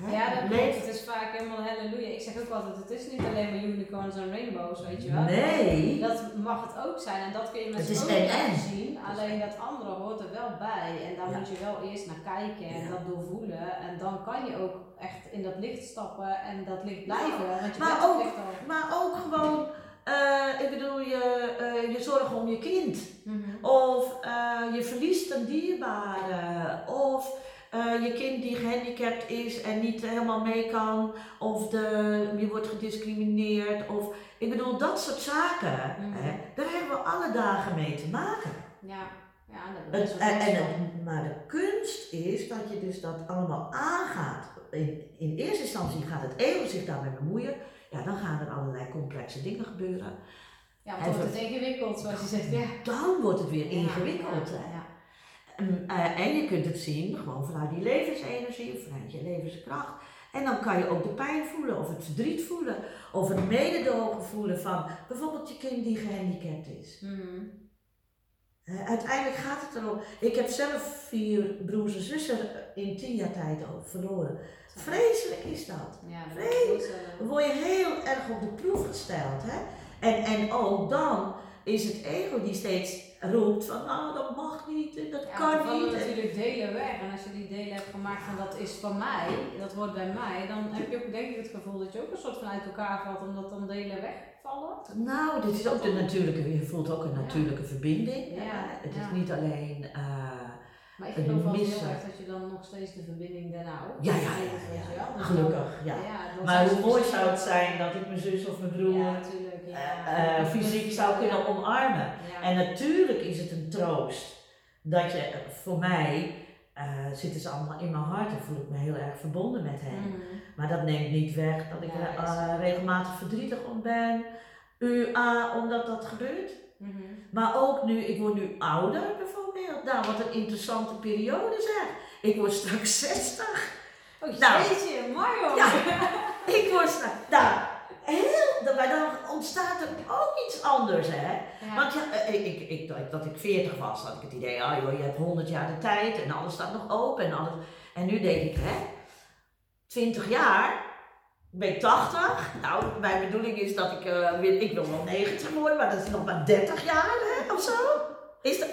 Hè? Ja, dat klopt. leven- Het is vaak helemaal halleluja. Ik zeg ook altijd, het is niet alleen maar unicorns en rainbows, weet je wel. Nee. Dat mag het ook zijn en dat kun je met z'n is ogen en laten en. zien. Alleen dat andere hoort er wel bij. En daar Ja. moet je wel eerst naar kijken en Ja. dat doorvoelen. En dan kan je ook echt in dat licht stappen en dat licht blijven. want je maar ook- licht al. Maar ook gewoon, eh, ik bedoel, je, eh, je zorgen om je kind. Mhm. Of eh, je verliest een dierbare. Of je kind die gehandicapt is en niet helemaal mee kan. Of de, je wordt gediscrimineerd. Of, ik bedoel, dat soort zaken. Mhm. Hè, daar hebben we alle dagen mee te maken. Ja, ja dat is Het, en, maar de kunst is dat je dus dat allemaal aangaat. In, in eerste instantie gaat het ego zich daarmee bemoeien. Ja, dan gaan er allerlei complexe dingen gebeuren. Ja, dan wordt het ingewikkeld, zoals je zegt. Ja. Dan wordt het weer ingewikkeld. ja. En, eh, en je kunt het zien gewoon vanuit die levensenergie, vanuit je levenskracht. En dan kan je ook de pijn voelen, of het verdriet voelen, of het mededogen voelen van bijvoorbeeld je kind die gehandicapt is. Mhm. Uiteindelijk gaat het erom. Ik heb zelf vier broers en zussen in tien jaar tijd al verloren. Vreselijk is dat. Ja, dat voorstellen. Dan word je heel erg op de proef gesteld. Hè? En, en ook dan is het ego die steeds roept van nou dat mag niet en dat Ja, kan niet. En- natuurlijk delen weg. En als je die delen hebt gemaakt van dat is van mij, dat hoort bij mij, dan heb je ook denk ik het gevoel dat je ook een soort van uit elkaar valt omdat dan delen wegvallen. Nou, dit is ook de natuurlijke, je voelt ook een Ja. natuurlijke verbinding. Ja. Het ja. is niet alleen, eh, Maar ik Het geloof wel heel erg dat je dan nog steeds de verbinding daarna ook ja, ja, voelt, ja, ja, Dus gelukkig, ja. Maar hoe mooi zou het zijn dat ik mijn zus of mijn broer Ja, natuurlijk. Ja. eh, eh, fysiek zou kunnen omarmen. En natuurlijk is het een troost dat je, eh, voor mij, zitten ze allemaal in mijn hart en voel ik me heel erg verbonden met hen. Mhm. Maar dat neemt niet weg dat ik regelmatig verdrietig om ben. UA, omdat dat gebeurt. Mhm. Maar ook nu, ik word nu ouder bijvoorbeeld. Nou, wat een interessante periode zeg. Ik word straks 60. Oh Nou. jeetje, Mario! Ja. Ik word straks, nou, heel, maar dan ontstaat er ook iets anders hè. Ja. Want ja, eh, ik, ik, ik, dat, ik 40 was, had ik het idee, ah joh, je hebt 100 jaar de tijd en alles staat nog open en alles. En nu denk ik, hè, 20 jaar, ben 80. Nou, mijn bedoeling is dat ik, eh, weer, ik wil wel 90 worden, maar dat is nog maar 30 jaar hè, of zo. Is dat,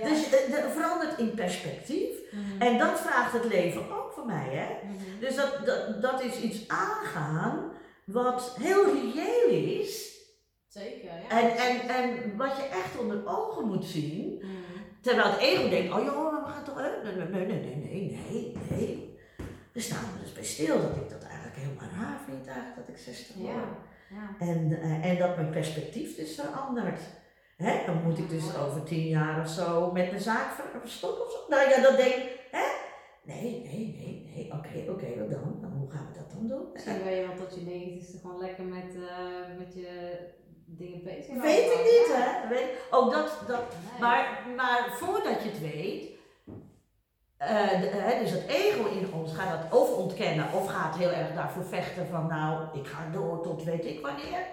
Ja. Dus dat verandert in perspectief. Mhm. En dat vraagt het leven ook van mij, hè. Mhm. Dus dat, dat, dat is iets aangaan wat heel reëel is. Zeker, ja. En, en, en wat je echt onder ogen moet zien. Mhm. Terwijl het ego denkt, oh joh, we gaan toch... Nee, nee, nee, nee, nee, nee, nee. We staan er dus bij stil dat ik dat eigenlijk helemaal raar vind eigenlijk dat ik 60 word. Ja. Ja. En, eh, en dat mijn perspectief dus verandert. Hè? Dan moet ik dus over tien jaar of zo met mijn zaak ver- verstoppen of zo. Nou ja, dan denk ik, hè? Nee, nee, nee, nee. Oké, oké, wat dan? Dan Hoe gaan we dat dan doen? Misschien ben je wel tot je negentigste gewoon lekker met, eh, met je dingen bezig. Weet ik niet, hè? Weet, ook dat, dat, maar, maar voordat je het weet, eh, de- hè, dus het ego in ons gaat dat of ontkennen of gaat heel erg daarvoor vechten van nou, ik ga door tot weet ik wanneer.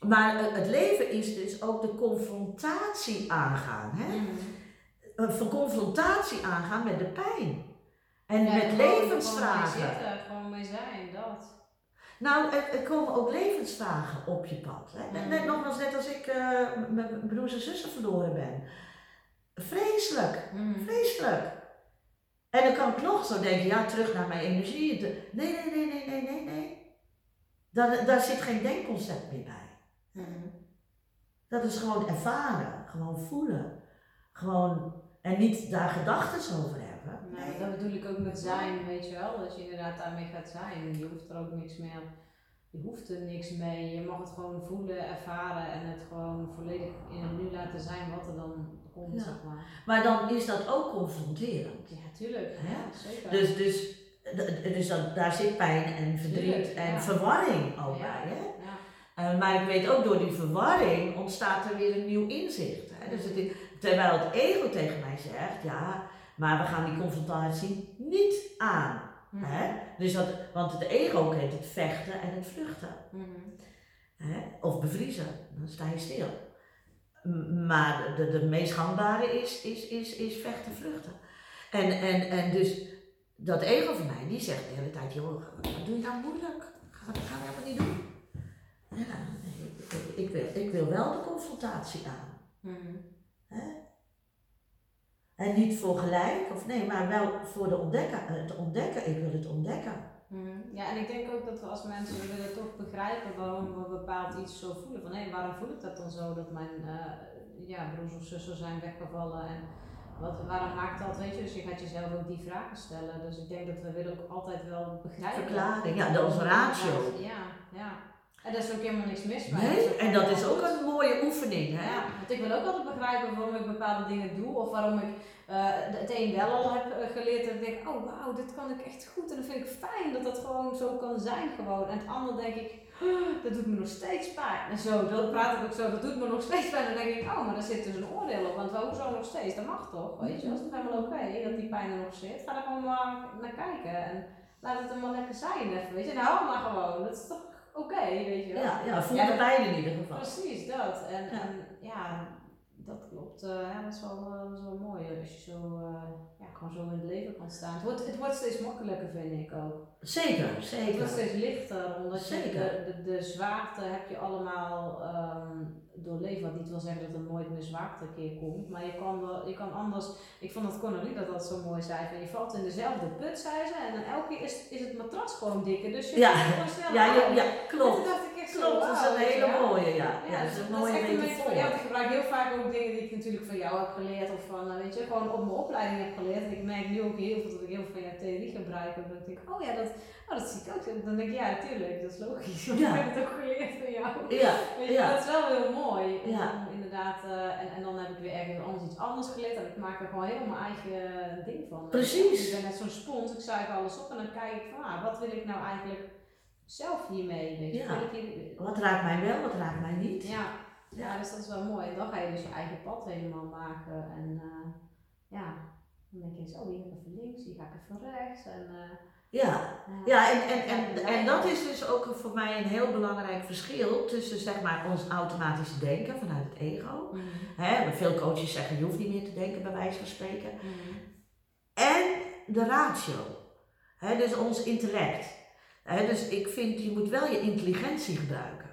Maar eh, het leven is dus ook de confrontatie aangaan. Hè? Mhm. Een confrontatie aangaan met de pijn. En Ja, met gewoon- Gewoon mee levensvragen. zitten, gewoon mee zijn, dat. Nou, er, er komen ook levensvragen op je pad. Hè? Net, net Mm. nogmaals, net als ik eh, mijn broers en zussen verloren ben. Vreselijk, Mhm. vreselijk. En dan kan ik nog zo denken, ja, terug naar mijn energie. Nee, nee, nee, nee, nee, nee, nee. Daar, daar zit geen denkconcept meer bij. Mhm. Dat is gewoon ervaren, gewoon voelen. Gewoon, en niet daar gedachten over hebben. Nou, Nee. dat bedoel ik ook met zijn, weet je wel. Dat je inderdaad daarmee gaat zijn. Je hoeft er ook niks meer. Je hoeft er niks mee. Je mag het gewoon voelen, ervaren en het gewoon volledig in het nu laten zijn wat er dan komt, Ja. zeg maar. Maar dan is dat ook confronterend. Ja, tuurlijk. Ja, zeker. Dus, dus, dus dat, daar zit pijn en verdriet Tuurlijk, en verwarring ook Ja. bij. Hè? ja. Eh, maar ik weet ook door die verwarring ontstaat er weer een nieuw inzicht. Hè? Dus het is- terwijl het ego tegen mij zegt, ja, maar we gaan die confrontatie niet aan. Mhm. Hè? Dus dat, want het ego kent het vechten en het vluchten. Mhm. Hè? Of bevriezen, dan sta je stil. Maar de, de meest gangbare is, is, is, is vechten, vluchten. En, en, en dus dat ego van mij, die zegt de hele tijd, joh, wat doe je nou moeilijk? Dat gaan we helemaal niet doen. Ja, nee, ik, ik, wil, ik wil wel de confrontatie aan. Mhm. Hè? En niet voor gelijk, of nee, maar wel voor de ontdekken, het ontdekken. Ik wil het ontdekken. Mhm. Ja, en ik denk ook dat we als mensen willen toch begrijpen waarom we bepaald iets zo voelen. Van hé, waarom voel ik dat dan zo dat mijn eh, ja, broers of zussen zijn weggevallen en wat, waarom maakt dat, weet je? Dus je gaat jezelf ook die vragen stellen. Dus ik denk dat we willen ook altijd wel begrijpen. Verklaring, ja, dat is ratio. Ja, ja. En daar is ook helemaal niks mis mee. Nee, en dat is ook een mooie oefening, hè? Ja, want ik wil ook altijd begrijpen waarom ik bepaalde dingen doe of waarom ik het een wel al heb eh, geleerd en ik denk, oh wauw, dit kan ik echt goed en dan vind ik fijn dat dat gewoon zo kan zijn gewoon. En het andere denk ik, "Oh, dat doet me nog steeds pijn. En zo, dat praat ik ook zo, dat doet me nog steeds pijn. En dan denk ik, oh, maar daar zit dus een oordeel op, want hoezo nog steeds? Dat mag toch, weet je, als het helemaal oké dat die pijn er nog zit, ga er gewoon maar naar kijken en laat het er maar lekker zijn even, weet je. En hou maar gewoon, dat is toch oké, weet je wel. Ja, ja voel de dat- pijn in ieder geval. Precies, dat. En ja, en, ja dat klopt. eh, ja, dat, is wel, eh, dat is wel mooi als je zo, eh, gewoon zo in het leven kan staan. Het wordt, het wordt steeds makkelijker, vind ik ook. Zeker, Het wordt zeker. steeds lichter, omdat je Zeker. de, de, de zwaarte heb je allemaal ehm, doorleefd. Wat niet wil zeggen dat er nooit meer zwaarte een keer komt, maar je kan, wel- je kan anders. Ik vond dat Connelie dat dat zo mooi zei: van je valt in dezelfde put, zei ze, en dan elke keer is, is het matras gewoon dikker. Dus je Ja. gewoon sneller Ja, ja, ja, toen klopt. Klopt, dat is wauw, een je hele mooie, ja. Ja, Ja, dat is dus een mooie metafoor. ja, ik gebruik heel vaak ook dingen die ik natuurlijk van jou heb geleerd of van, eh, weet je, gewoon op mijn opleiding heb geleerd. En ik merk nu ook heel veel dat ik heel veel van jouw theorie gebruik. En dan denk ik, oh ja, dat, oh, dat zie ik ook. En dan denk ik, ja, natuurlijk, dat is logisch. Want Ja. ik heb het ook geleerd van jou. Ja, Weet je, ja. dat is wel heel mooi. Ja. om inderdaad, eh, en, en dan heb ik weer ergens anders iets anders geleerd. En ik maak er gewoon heel mijn eigen ding van. Precies. Ik ben net zo'n spons, ik zuig alles op en dan kijk ik van, ah, wat wil ik nou eigenlijk zelf hiermee? Weet je? Ja. Hier- Wat raakt mij wel, wat raakt mij niet? ja, ja, dus dat is wel mooi. En dan ga je dus je eigen pad helemaal maken. En eh, ja, dan denk je zo, hier even links, hier ga ik even rechts. En, Ja, ja. ja en, en, en, en dat is dus ook voor mij een heel belangrijk verschil tussen zeg maar ons automatische denken vanuit het ego. Mhm, Hè, veel coaches zeggen je hoeft niet meer te denken bij wijze van spreken. mhm. En de ratio. Hè, dus ons intellect. Hè, dus ik vind je moet wel je intelligentie gebruiken.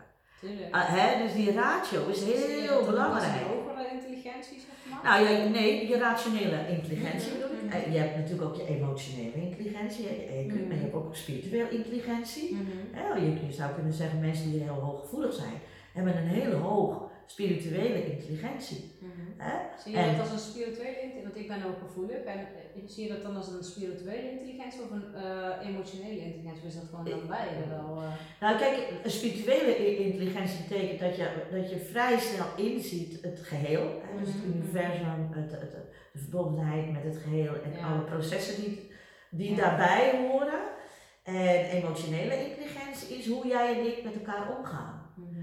Ah, hè, dus die ratio is heel belangrijk. hogere intelligentie, zeg maar? Nou ja, nee, je rationele intelligentie Mhm, bedoel mhm. Eh, Je hebt natuurlijk ook je emotionele intelligentie, je EQ, Mhm. maar je hebt ook spirituele intelligentie. Hè, je, zou kunnen zeggen mensen die heel hooggevoelig zijn, hebben een hele hoog spirituele intelligentie. Mhm. Hè? Zie je En- dat als een spirituele intelligentie? Want ik ben ook gevoelig. En zie je dat dan als een spirituele intelligentie of een eh, emotionele intelligentie? Of is dat gewoon dan beide wel? eh? Nou kijk, een spirituele intelligentie betekent dat je, dat je vrij snel inziet het geheel. Hè? Dus het Mhm. universum, het, het, de verbondenheid met het geheel en Ja. alle processen die, die Ja. daarbij horen. En emotionele intelligentie is hoe jij en ik met elkaar omgaan.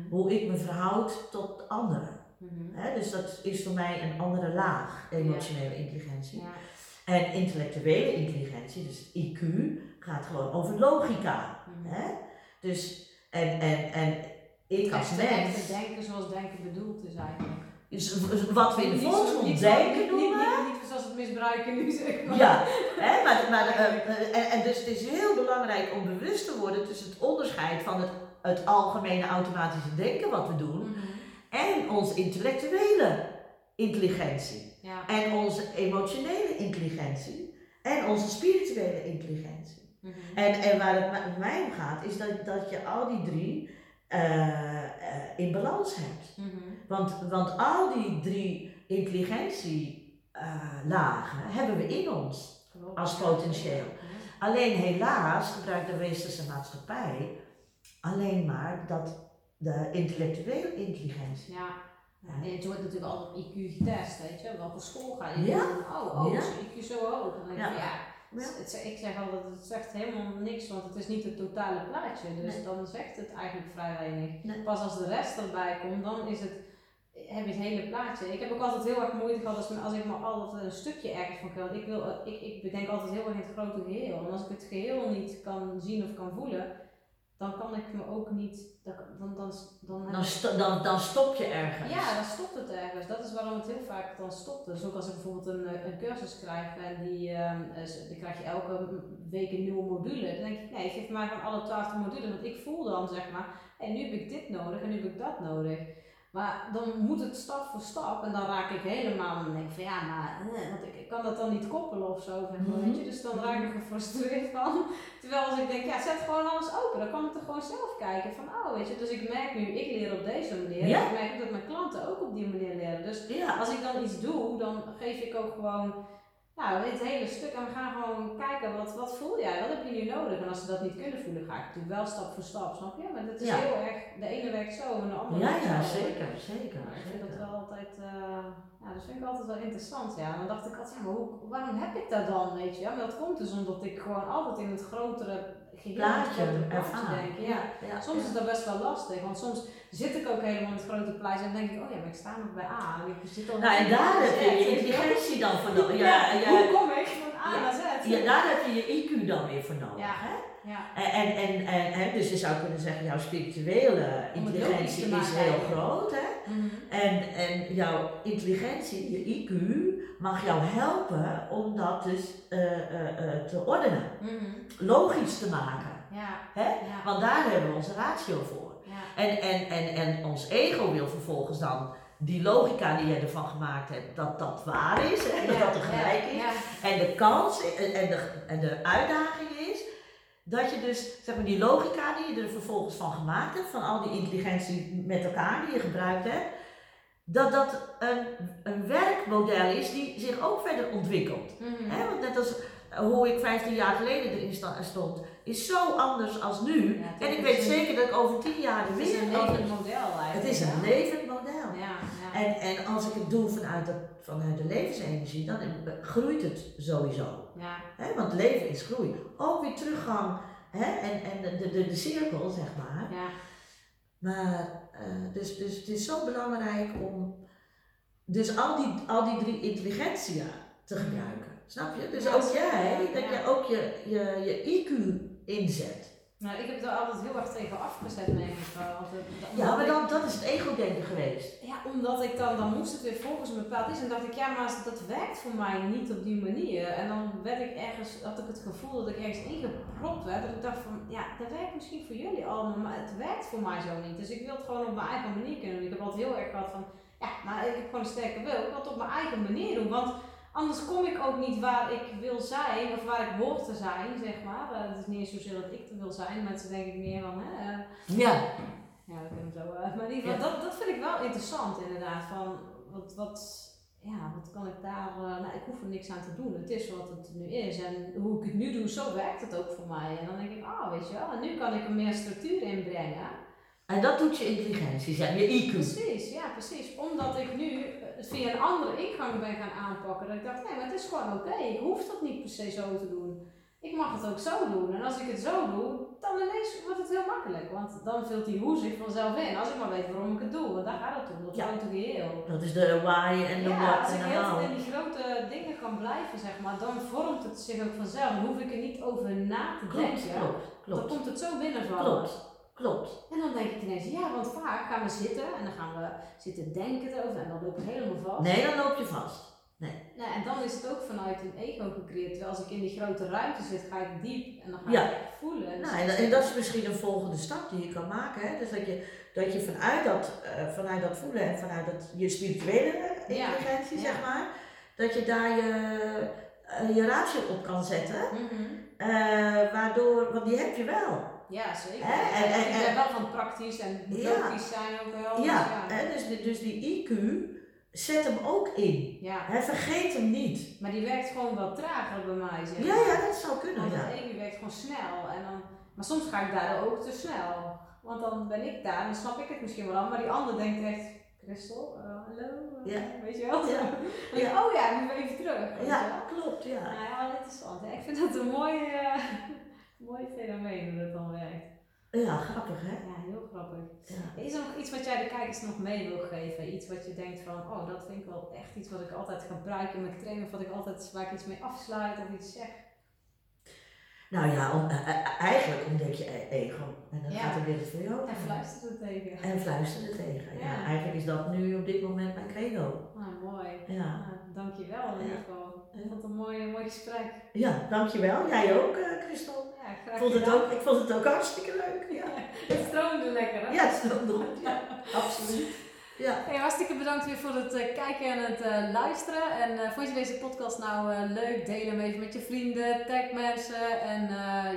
Mhm. Hoe ik me verhoud tot anderen. Mhm. Hè? Dus dat is voor mij een andere laag, emotionele intelligentie. Ja. En intellectuele intelligentie, dus IQ, gaat gewoon over logica. Mhm. Hè? Dus, en, en, en ik als mens, denken zoals denken bedoeld is eigenlijk. dus wat we in de volksmond denken noemen. Niet, niet, niet zoals het misbruiken nu zeg maar. Ja, hè? maar, maar, eh, eh, en, en dus het is heel belangrijk om bewust te worden tussen het onderscheid van het, het algemene automatische denken wat we doen Mhm. en onze intellectuele intelligentie. Ja. En onze emotionele intelligentie en onze spirituele intelligentie. Mhm. En, en waar het mij om gaat, is dat, dat je al die drie eh, eh, in balans hebt. Mhm. Want, want al die drie intelligentielagen hebben we in ons. Als potentieel. Alleen helaas gebruikt de westerse maatschappij alleen maar dat de intellectuele intelligentie. Ja. Ja, En het wordt natuurlijk altijd IQ getest, weet je. Welke school ga je? Ja. doen? Oh, oh, Ja. is je IQ zo hoog? Dan denk ik Ja. het- ik zeg altijd, het zegt helemaal niks, want het is niet het totale plaatje. Dus Nee. dan zegt het eigenlijk vrij weinig. Nee. Pas als de rest erbij komt, dan is het, heb je het hele plaatje. Ik heb ook altijd heel erg moeite gehad als, als ik maar altijd een stukje ergens van kan. Ik, wil, ik, ik bedenk altijd heel erg in het grote geheel. En als ik het geheel niet kan zien of kan voelen, dan kan ik me ook niet. Dan, dan, dan, dan, Dan, sto- dan, dan stop je ergens. ja, dan stopt het ergens. Dat is waarom het heel vaak dan stopt. Dus ook als ik bijvoorbeeld een, eh, een cursus krijg en die, ehm, is- die krijg je elke week een nieuwe module. Dan denk ik, nee, geef mij gewoon alle twaalf modules. Want ik voel dan zeg maar, hé, nu heb ik dit nodig en nu heb ik dat nodig. Maar dan moet het stap voor stap en dan raak ik helemaal en denk ik van ja, maar eh, want ik, kan dat dan niet koppelen of zo. Mhm. weet je? Dus dan raak ik er gefrustreerd van. Terwijl als ik denk, ja, zet gewoon alles open, dan kan ik er gewoon zelf kijken van, oh weet je, dus ik merk nu, ik leer op deze manier. Ja. En ik merk dat mijn klanten ook op die manier leren. Dus Ja. als ik dan iets doe, dan geef ik ook gewoon nou, het hele stuk en we gaan gewoon kijken wat, wat voel jij, wat heb je nu nodig? En als ze dat niet kunnen voelen, ga ik natuurlijk wel stap voor stap, snap je? Maar het is Ja. heel erg, de ene werkt zo en de andere Ja, zo. zeker, zeker. Ja, ik vind dat wel altijd, eh, ja, dat vind ik altijd wel interessant. Ja. En dan dacht ik altijd, ja, maar hoe, waarom heb ik dat dan, weet je? Ja, maar dat komt dus omdat ik gewoon altijd in het grotere Plaatje ervaren. Ja. ja. Soms is dat best wel lastig, want soms zit ik ook helemaal in het grote plaatje en denk ik, oh ja, maar ik sta nog bij A. En ik zit al Nou, en daar heb je je intelligentie dan voor nodig. Ja, hoe kom ik van A naar Z? ja, daar heb je je IQ dan weer voor nodig. Ja. Hè? Ja. En, en, en, en, dus je zou kunnen zeggen, jouw spirituele intelligentie is heel groot. Hè? Mhm. En, en jouw intelligentie, je IQ, mag jou helpen om dat dus eh, eh, eh, te ordenen. Mhm. Logisch te maken. Ja. Hè? Ja. Want daar hebben we onze ratio voor. Ja. En, en, en, en ons ego wil vervolgens dan die logica die je ervan gemaakt hebt, dat dat waar is, hè? dat dat tegelijk is. Ja. En de kans en, en, de, en de uitdaging is dat je dus, zeg maar, die logica die je er vervolgens van gemaakt hebt, van al die intelligentie met elkaar die je gebruikt hebt, dat dat een, een werkmodel is die zich ook verder ontwikkelt. Hè? Want net als eh, hoe ik 15 jaar geleden erin sta- stond, is zo anders als nu. Ja, en ik weet een- zeker dat ik over 10 jaar er Het is weer een levend model eigenlijk. Het is een ja. levend model. Ja, ja. En, en als ik het doe vanuit, dat, vanuit de levensenergie, dan groeit het sowieso. ja. Hè? Want leven is groei. Ook weer teruggang hè? en, en de, de, de cirkel, zeg maar. ja. Maar eh, dus, dus het is zo belangrijk om dus al die, al die drie intelligentia te gebruiken. Snap je? Dus ook jij, dat je ook je, je, je IQ inzet. Nou, ik heb er altijd heel erg tegen afgezet, denk ik wel. Ja, maar dan, dat is het ego-denken geweest. Ja, omdat ik dan, dan moest het weer volgens een bepaald iets. En dacht ik, ja, maar dat werkt voor mij niet op die manier. En dan werd ik ergens, had ik het gevoel dat ik ergens ingepropt werd. Dat ik dacht van, ja, dat werkt misschien voor jullie allemaal, maar het werkt voor mij zo niet. Dus ik wil het gewoon op mijn eigen manier kunnen doen. Ik heb altijd heel erg gehad van, ja, maar ik heb gewoon een sterke wil. Ik wil het op mijn eigen manier doen. Want anders kom ik ook niet waar ik wil zijn, of waar ik hoor te zijn, zeg maar. Eh, het is niet eens zozeer dat ik er wil zijn. Mensen denk ik meer van, hè, eh, Ja. ja, we kunnen zo. maar in ieder geval, dat, dat vind ik wel interessant inderdaad. Van wat, wat, ja, wat kan ik daar. eh, nou, ik hoef er niks aan te doen. Het is wat het nu is. En hoe ik het nu doe, zo werkt het ook voor mij. En dan denk ik, ah, weet je wel. En nu kan ik er meer structuur in brengen. En dat doet je intelligentie, zeg je IQ. Precies, ja, precies. Omdat ik nu het via een andere ingang ben gaan aanpakken. Dat ik dacht, nee, maar het is gewoon oké. Ik hoef dat niet per se zo te doen. Ik mag het ook zo doen. En als ik het zo doe, dan ineens wordt het heel makkelijk. Want dan vult die hoe zich vanzelf in. Als ik maar weet waarom ik het doe. Want daar gaat het om. Dat Ja. grote geheel. Dat is de why en de Ja, what als en ik heel how. in die grote dingen kan blijven, zeg maar, dan vormt het zich ook vanzelf. Dan hoef ik er niet over na te Klopt, denken. klopt, Dan klopt. komt het zo binnenvallen. Klopt, klopt. En dan denk ik ineens, ja, want vaak gaan we zitten en dan gaan we zitten denken erover en dan loop ik helemaal vast. Nee, dan loop je vast. Nou, en dan is het ook vanuit een ego gecreëerd. Terwijl als ik in die grote ruimte zit, ga ik diep en dan ga Ja. ik voelen. Dus Nou, en, en dat is misschien een volgende stap die je kan maken. Hè? Dus dat je, dat je vanuit, dat, eh, vanuit dat voelen en vanuit dat, je spirituele intelligentie, Ja. zeg maar, dat je daar je, eh, je ratio op kan zetten. Mhm. eh, waardoor, want die heb je wel. Ja, zeker. Hè? En- en- ik ben en- wel van praktisch en Ja. logisch zijn ook wel. dus Ja, ja. hè? Dus, die- dus die IQ, zet hem ook in. ja. Hè? Vergeet hem niet. Maar die werkt gewoon wel trager bij mij. Zeg. Ja, ja, dat zou kunnen. Want Ja. het ego werkt gewoon snel. En dan, maar soms ga ik daardoor ook te snel. Want dan ben ik daar en dan snap ik het misschien wel al. Maar die ander denkt echt, Christel, eh, hallo? eh, Ja. Weet je wel? Ja. Dan denk ik, oh ja, nu even terug. weet je Ja, klopt, ja. Nou ja, wel interessant. hè. Ik vind dat een mooi, eh, mooi fenomeen hoe dat dan werkt. Ja, grappig hè? Ja, heel grappig. Ja. Is er nog iets wat jij de kijkers nog mee wil geven? Iets wat je denkt van, oh, dat vind ik wel echt iets wat ik altijd gebruik in mijn training. Of wat ik altijd, waar ik iets mee afsluit of iets zeg. Nou ja, om- eh, eh, eigenlijk omdat je ego. En dan Ja. gaat de wereld voor je open. En fluistert het tegen. En fluisteren tegen. Ja. Ja. eigenlijk is dat nu op dit moment mijn credo. Ah, mooi. Ja. Ah, dankjewel in ieder geval. Ik vond het een mooi, mooi gesprek. Ja, dankjewel. Jij ook, eh Christel. Ja, graag Ik vond, het ook, ik vond het ook hartstikke leuk. Ja, Het stroomde lekker, hè? ja het goed. Ja, absoluut. Ja. Hey, hartstikke bedankt weer voor het eh, kijken en het eh, luisteren. En vond je deze podcast nou leuk? Deel hem even met je vrienden, tag mensen. En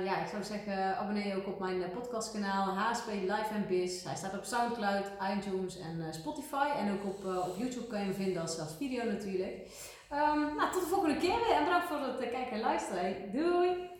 ja, ik zou zeggen, abonneer je ook op mijn podcastkanaal HSP Live and Biz. Hij staat op Soundcloud, iTunes en Spotify. En ook op, op YouTube kan je hem vinden als, als video natuurlijk. Ehm, nou, tot de volgende keer weer en bedankt voor het eh, kijken en luisteren. Doei!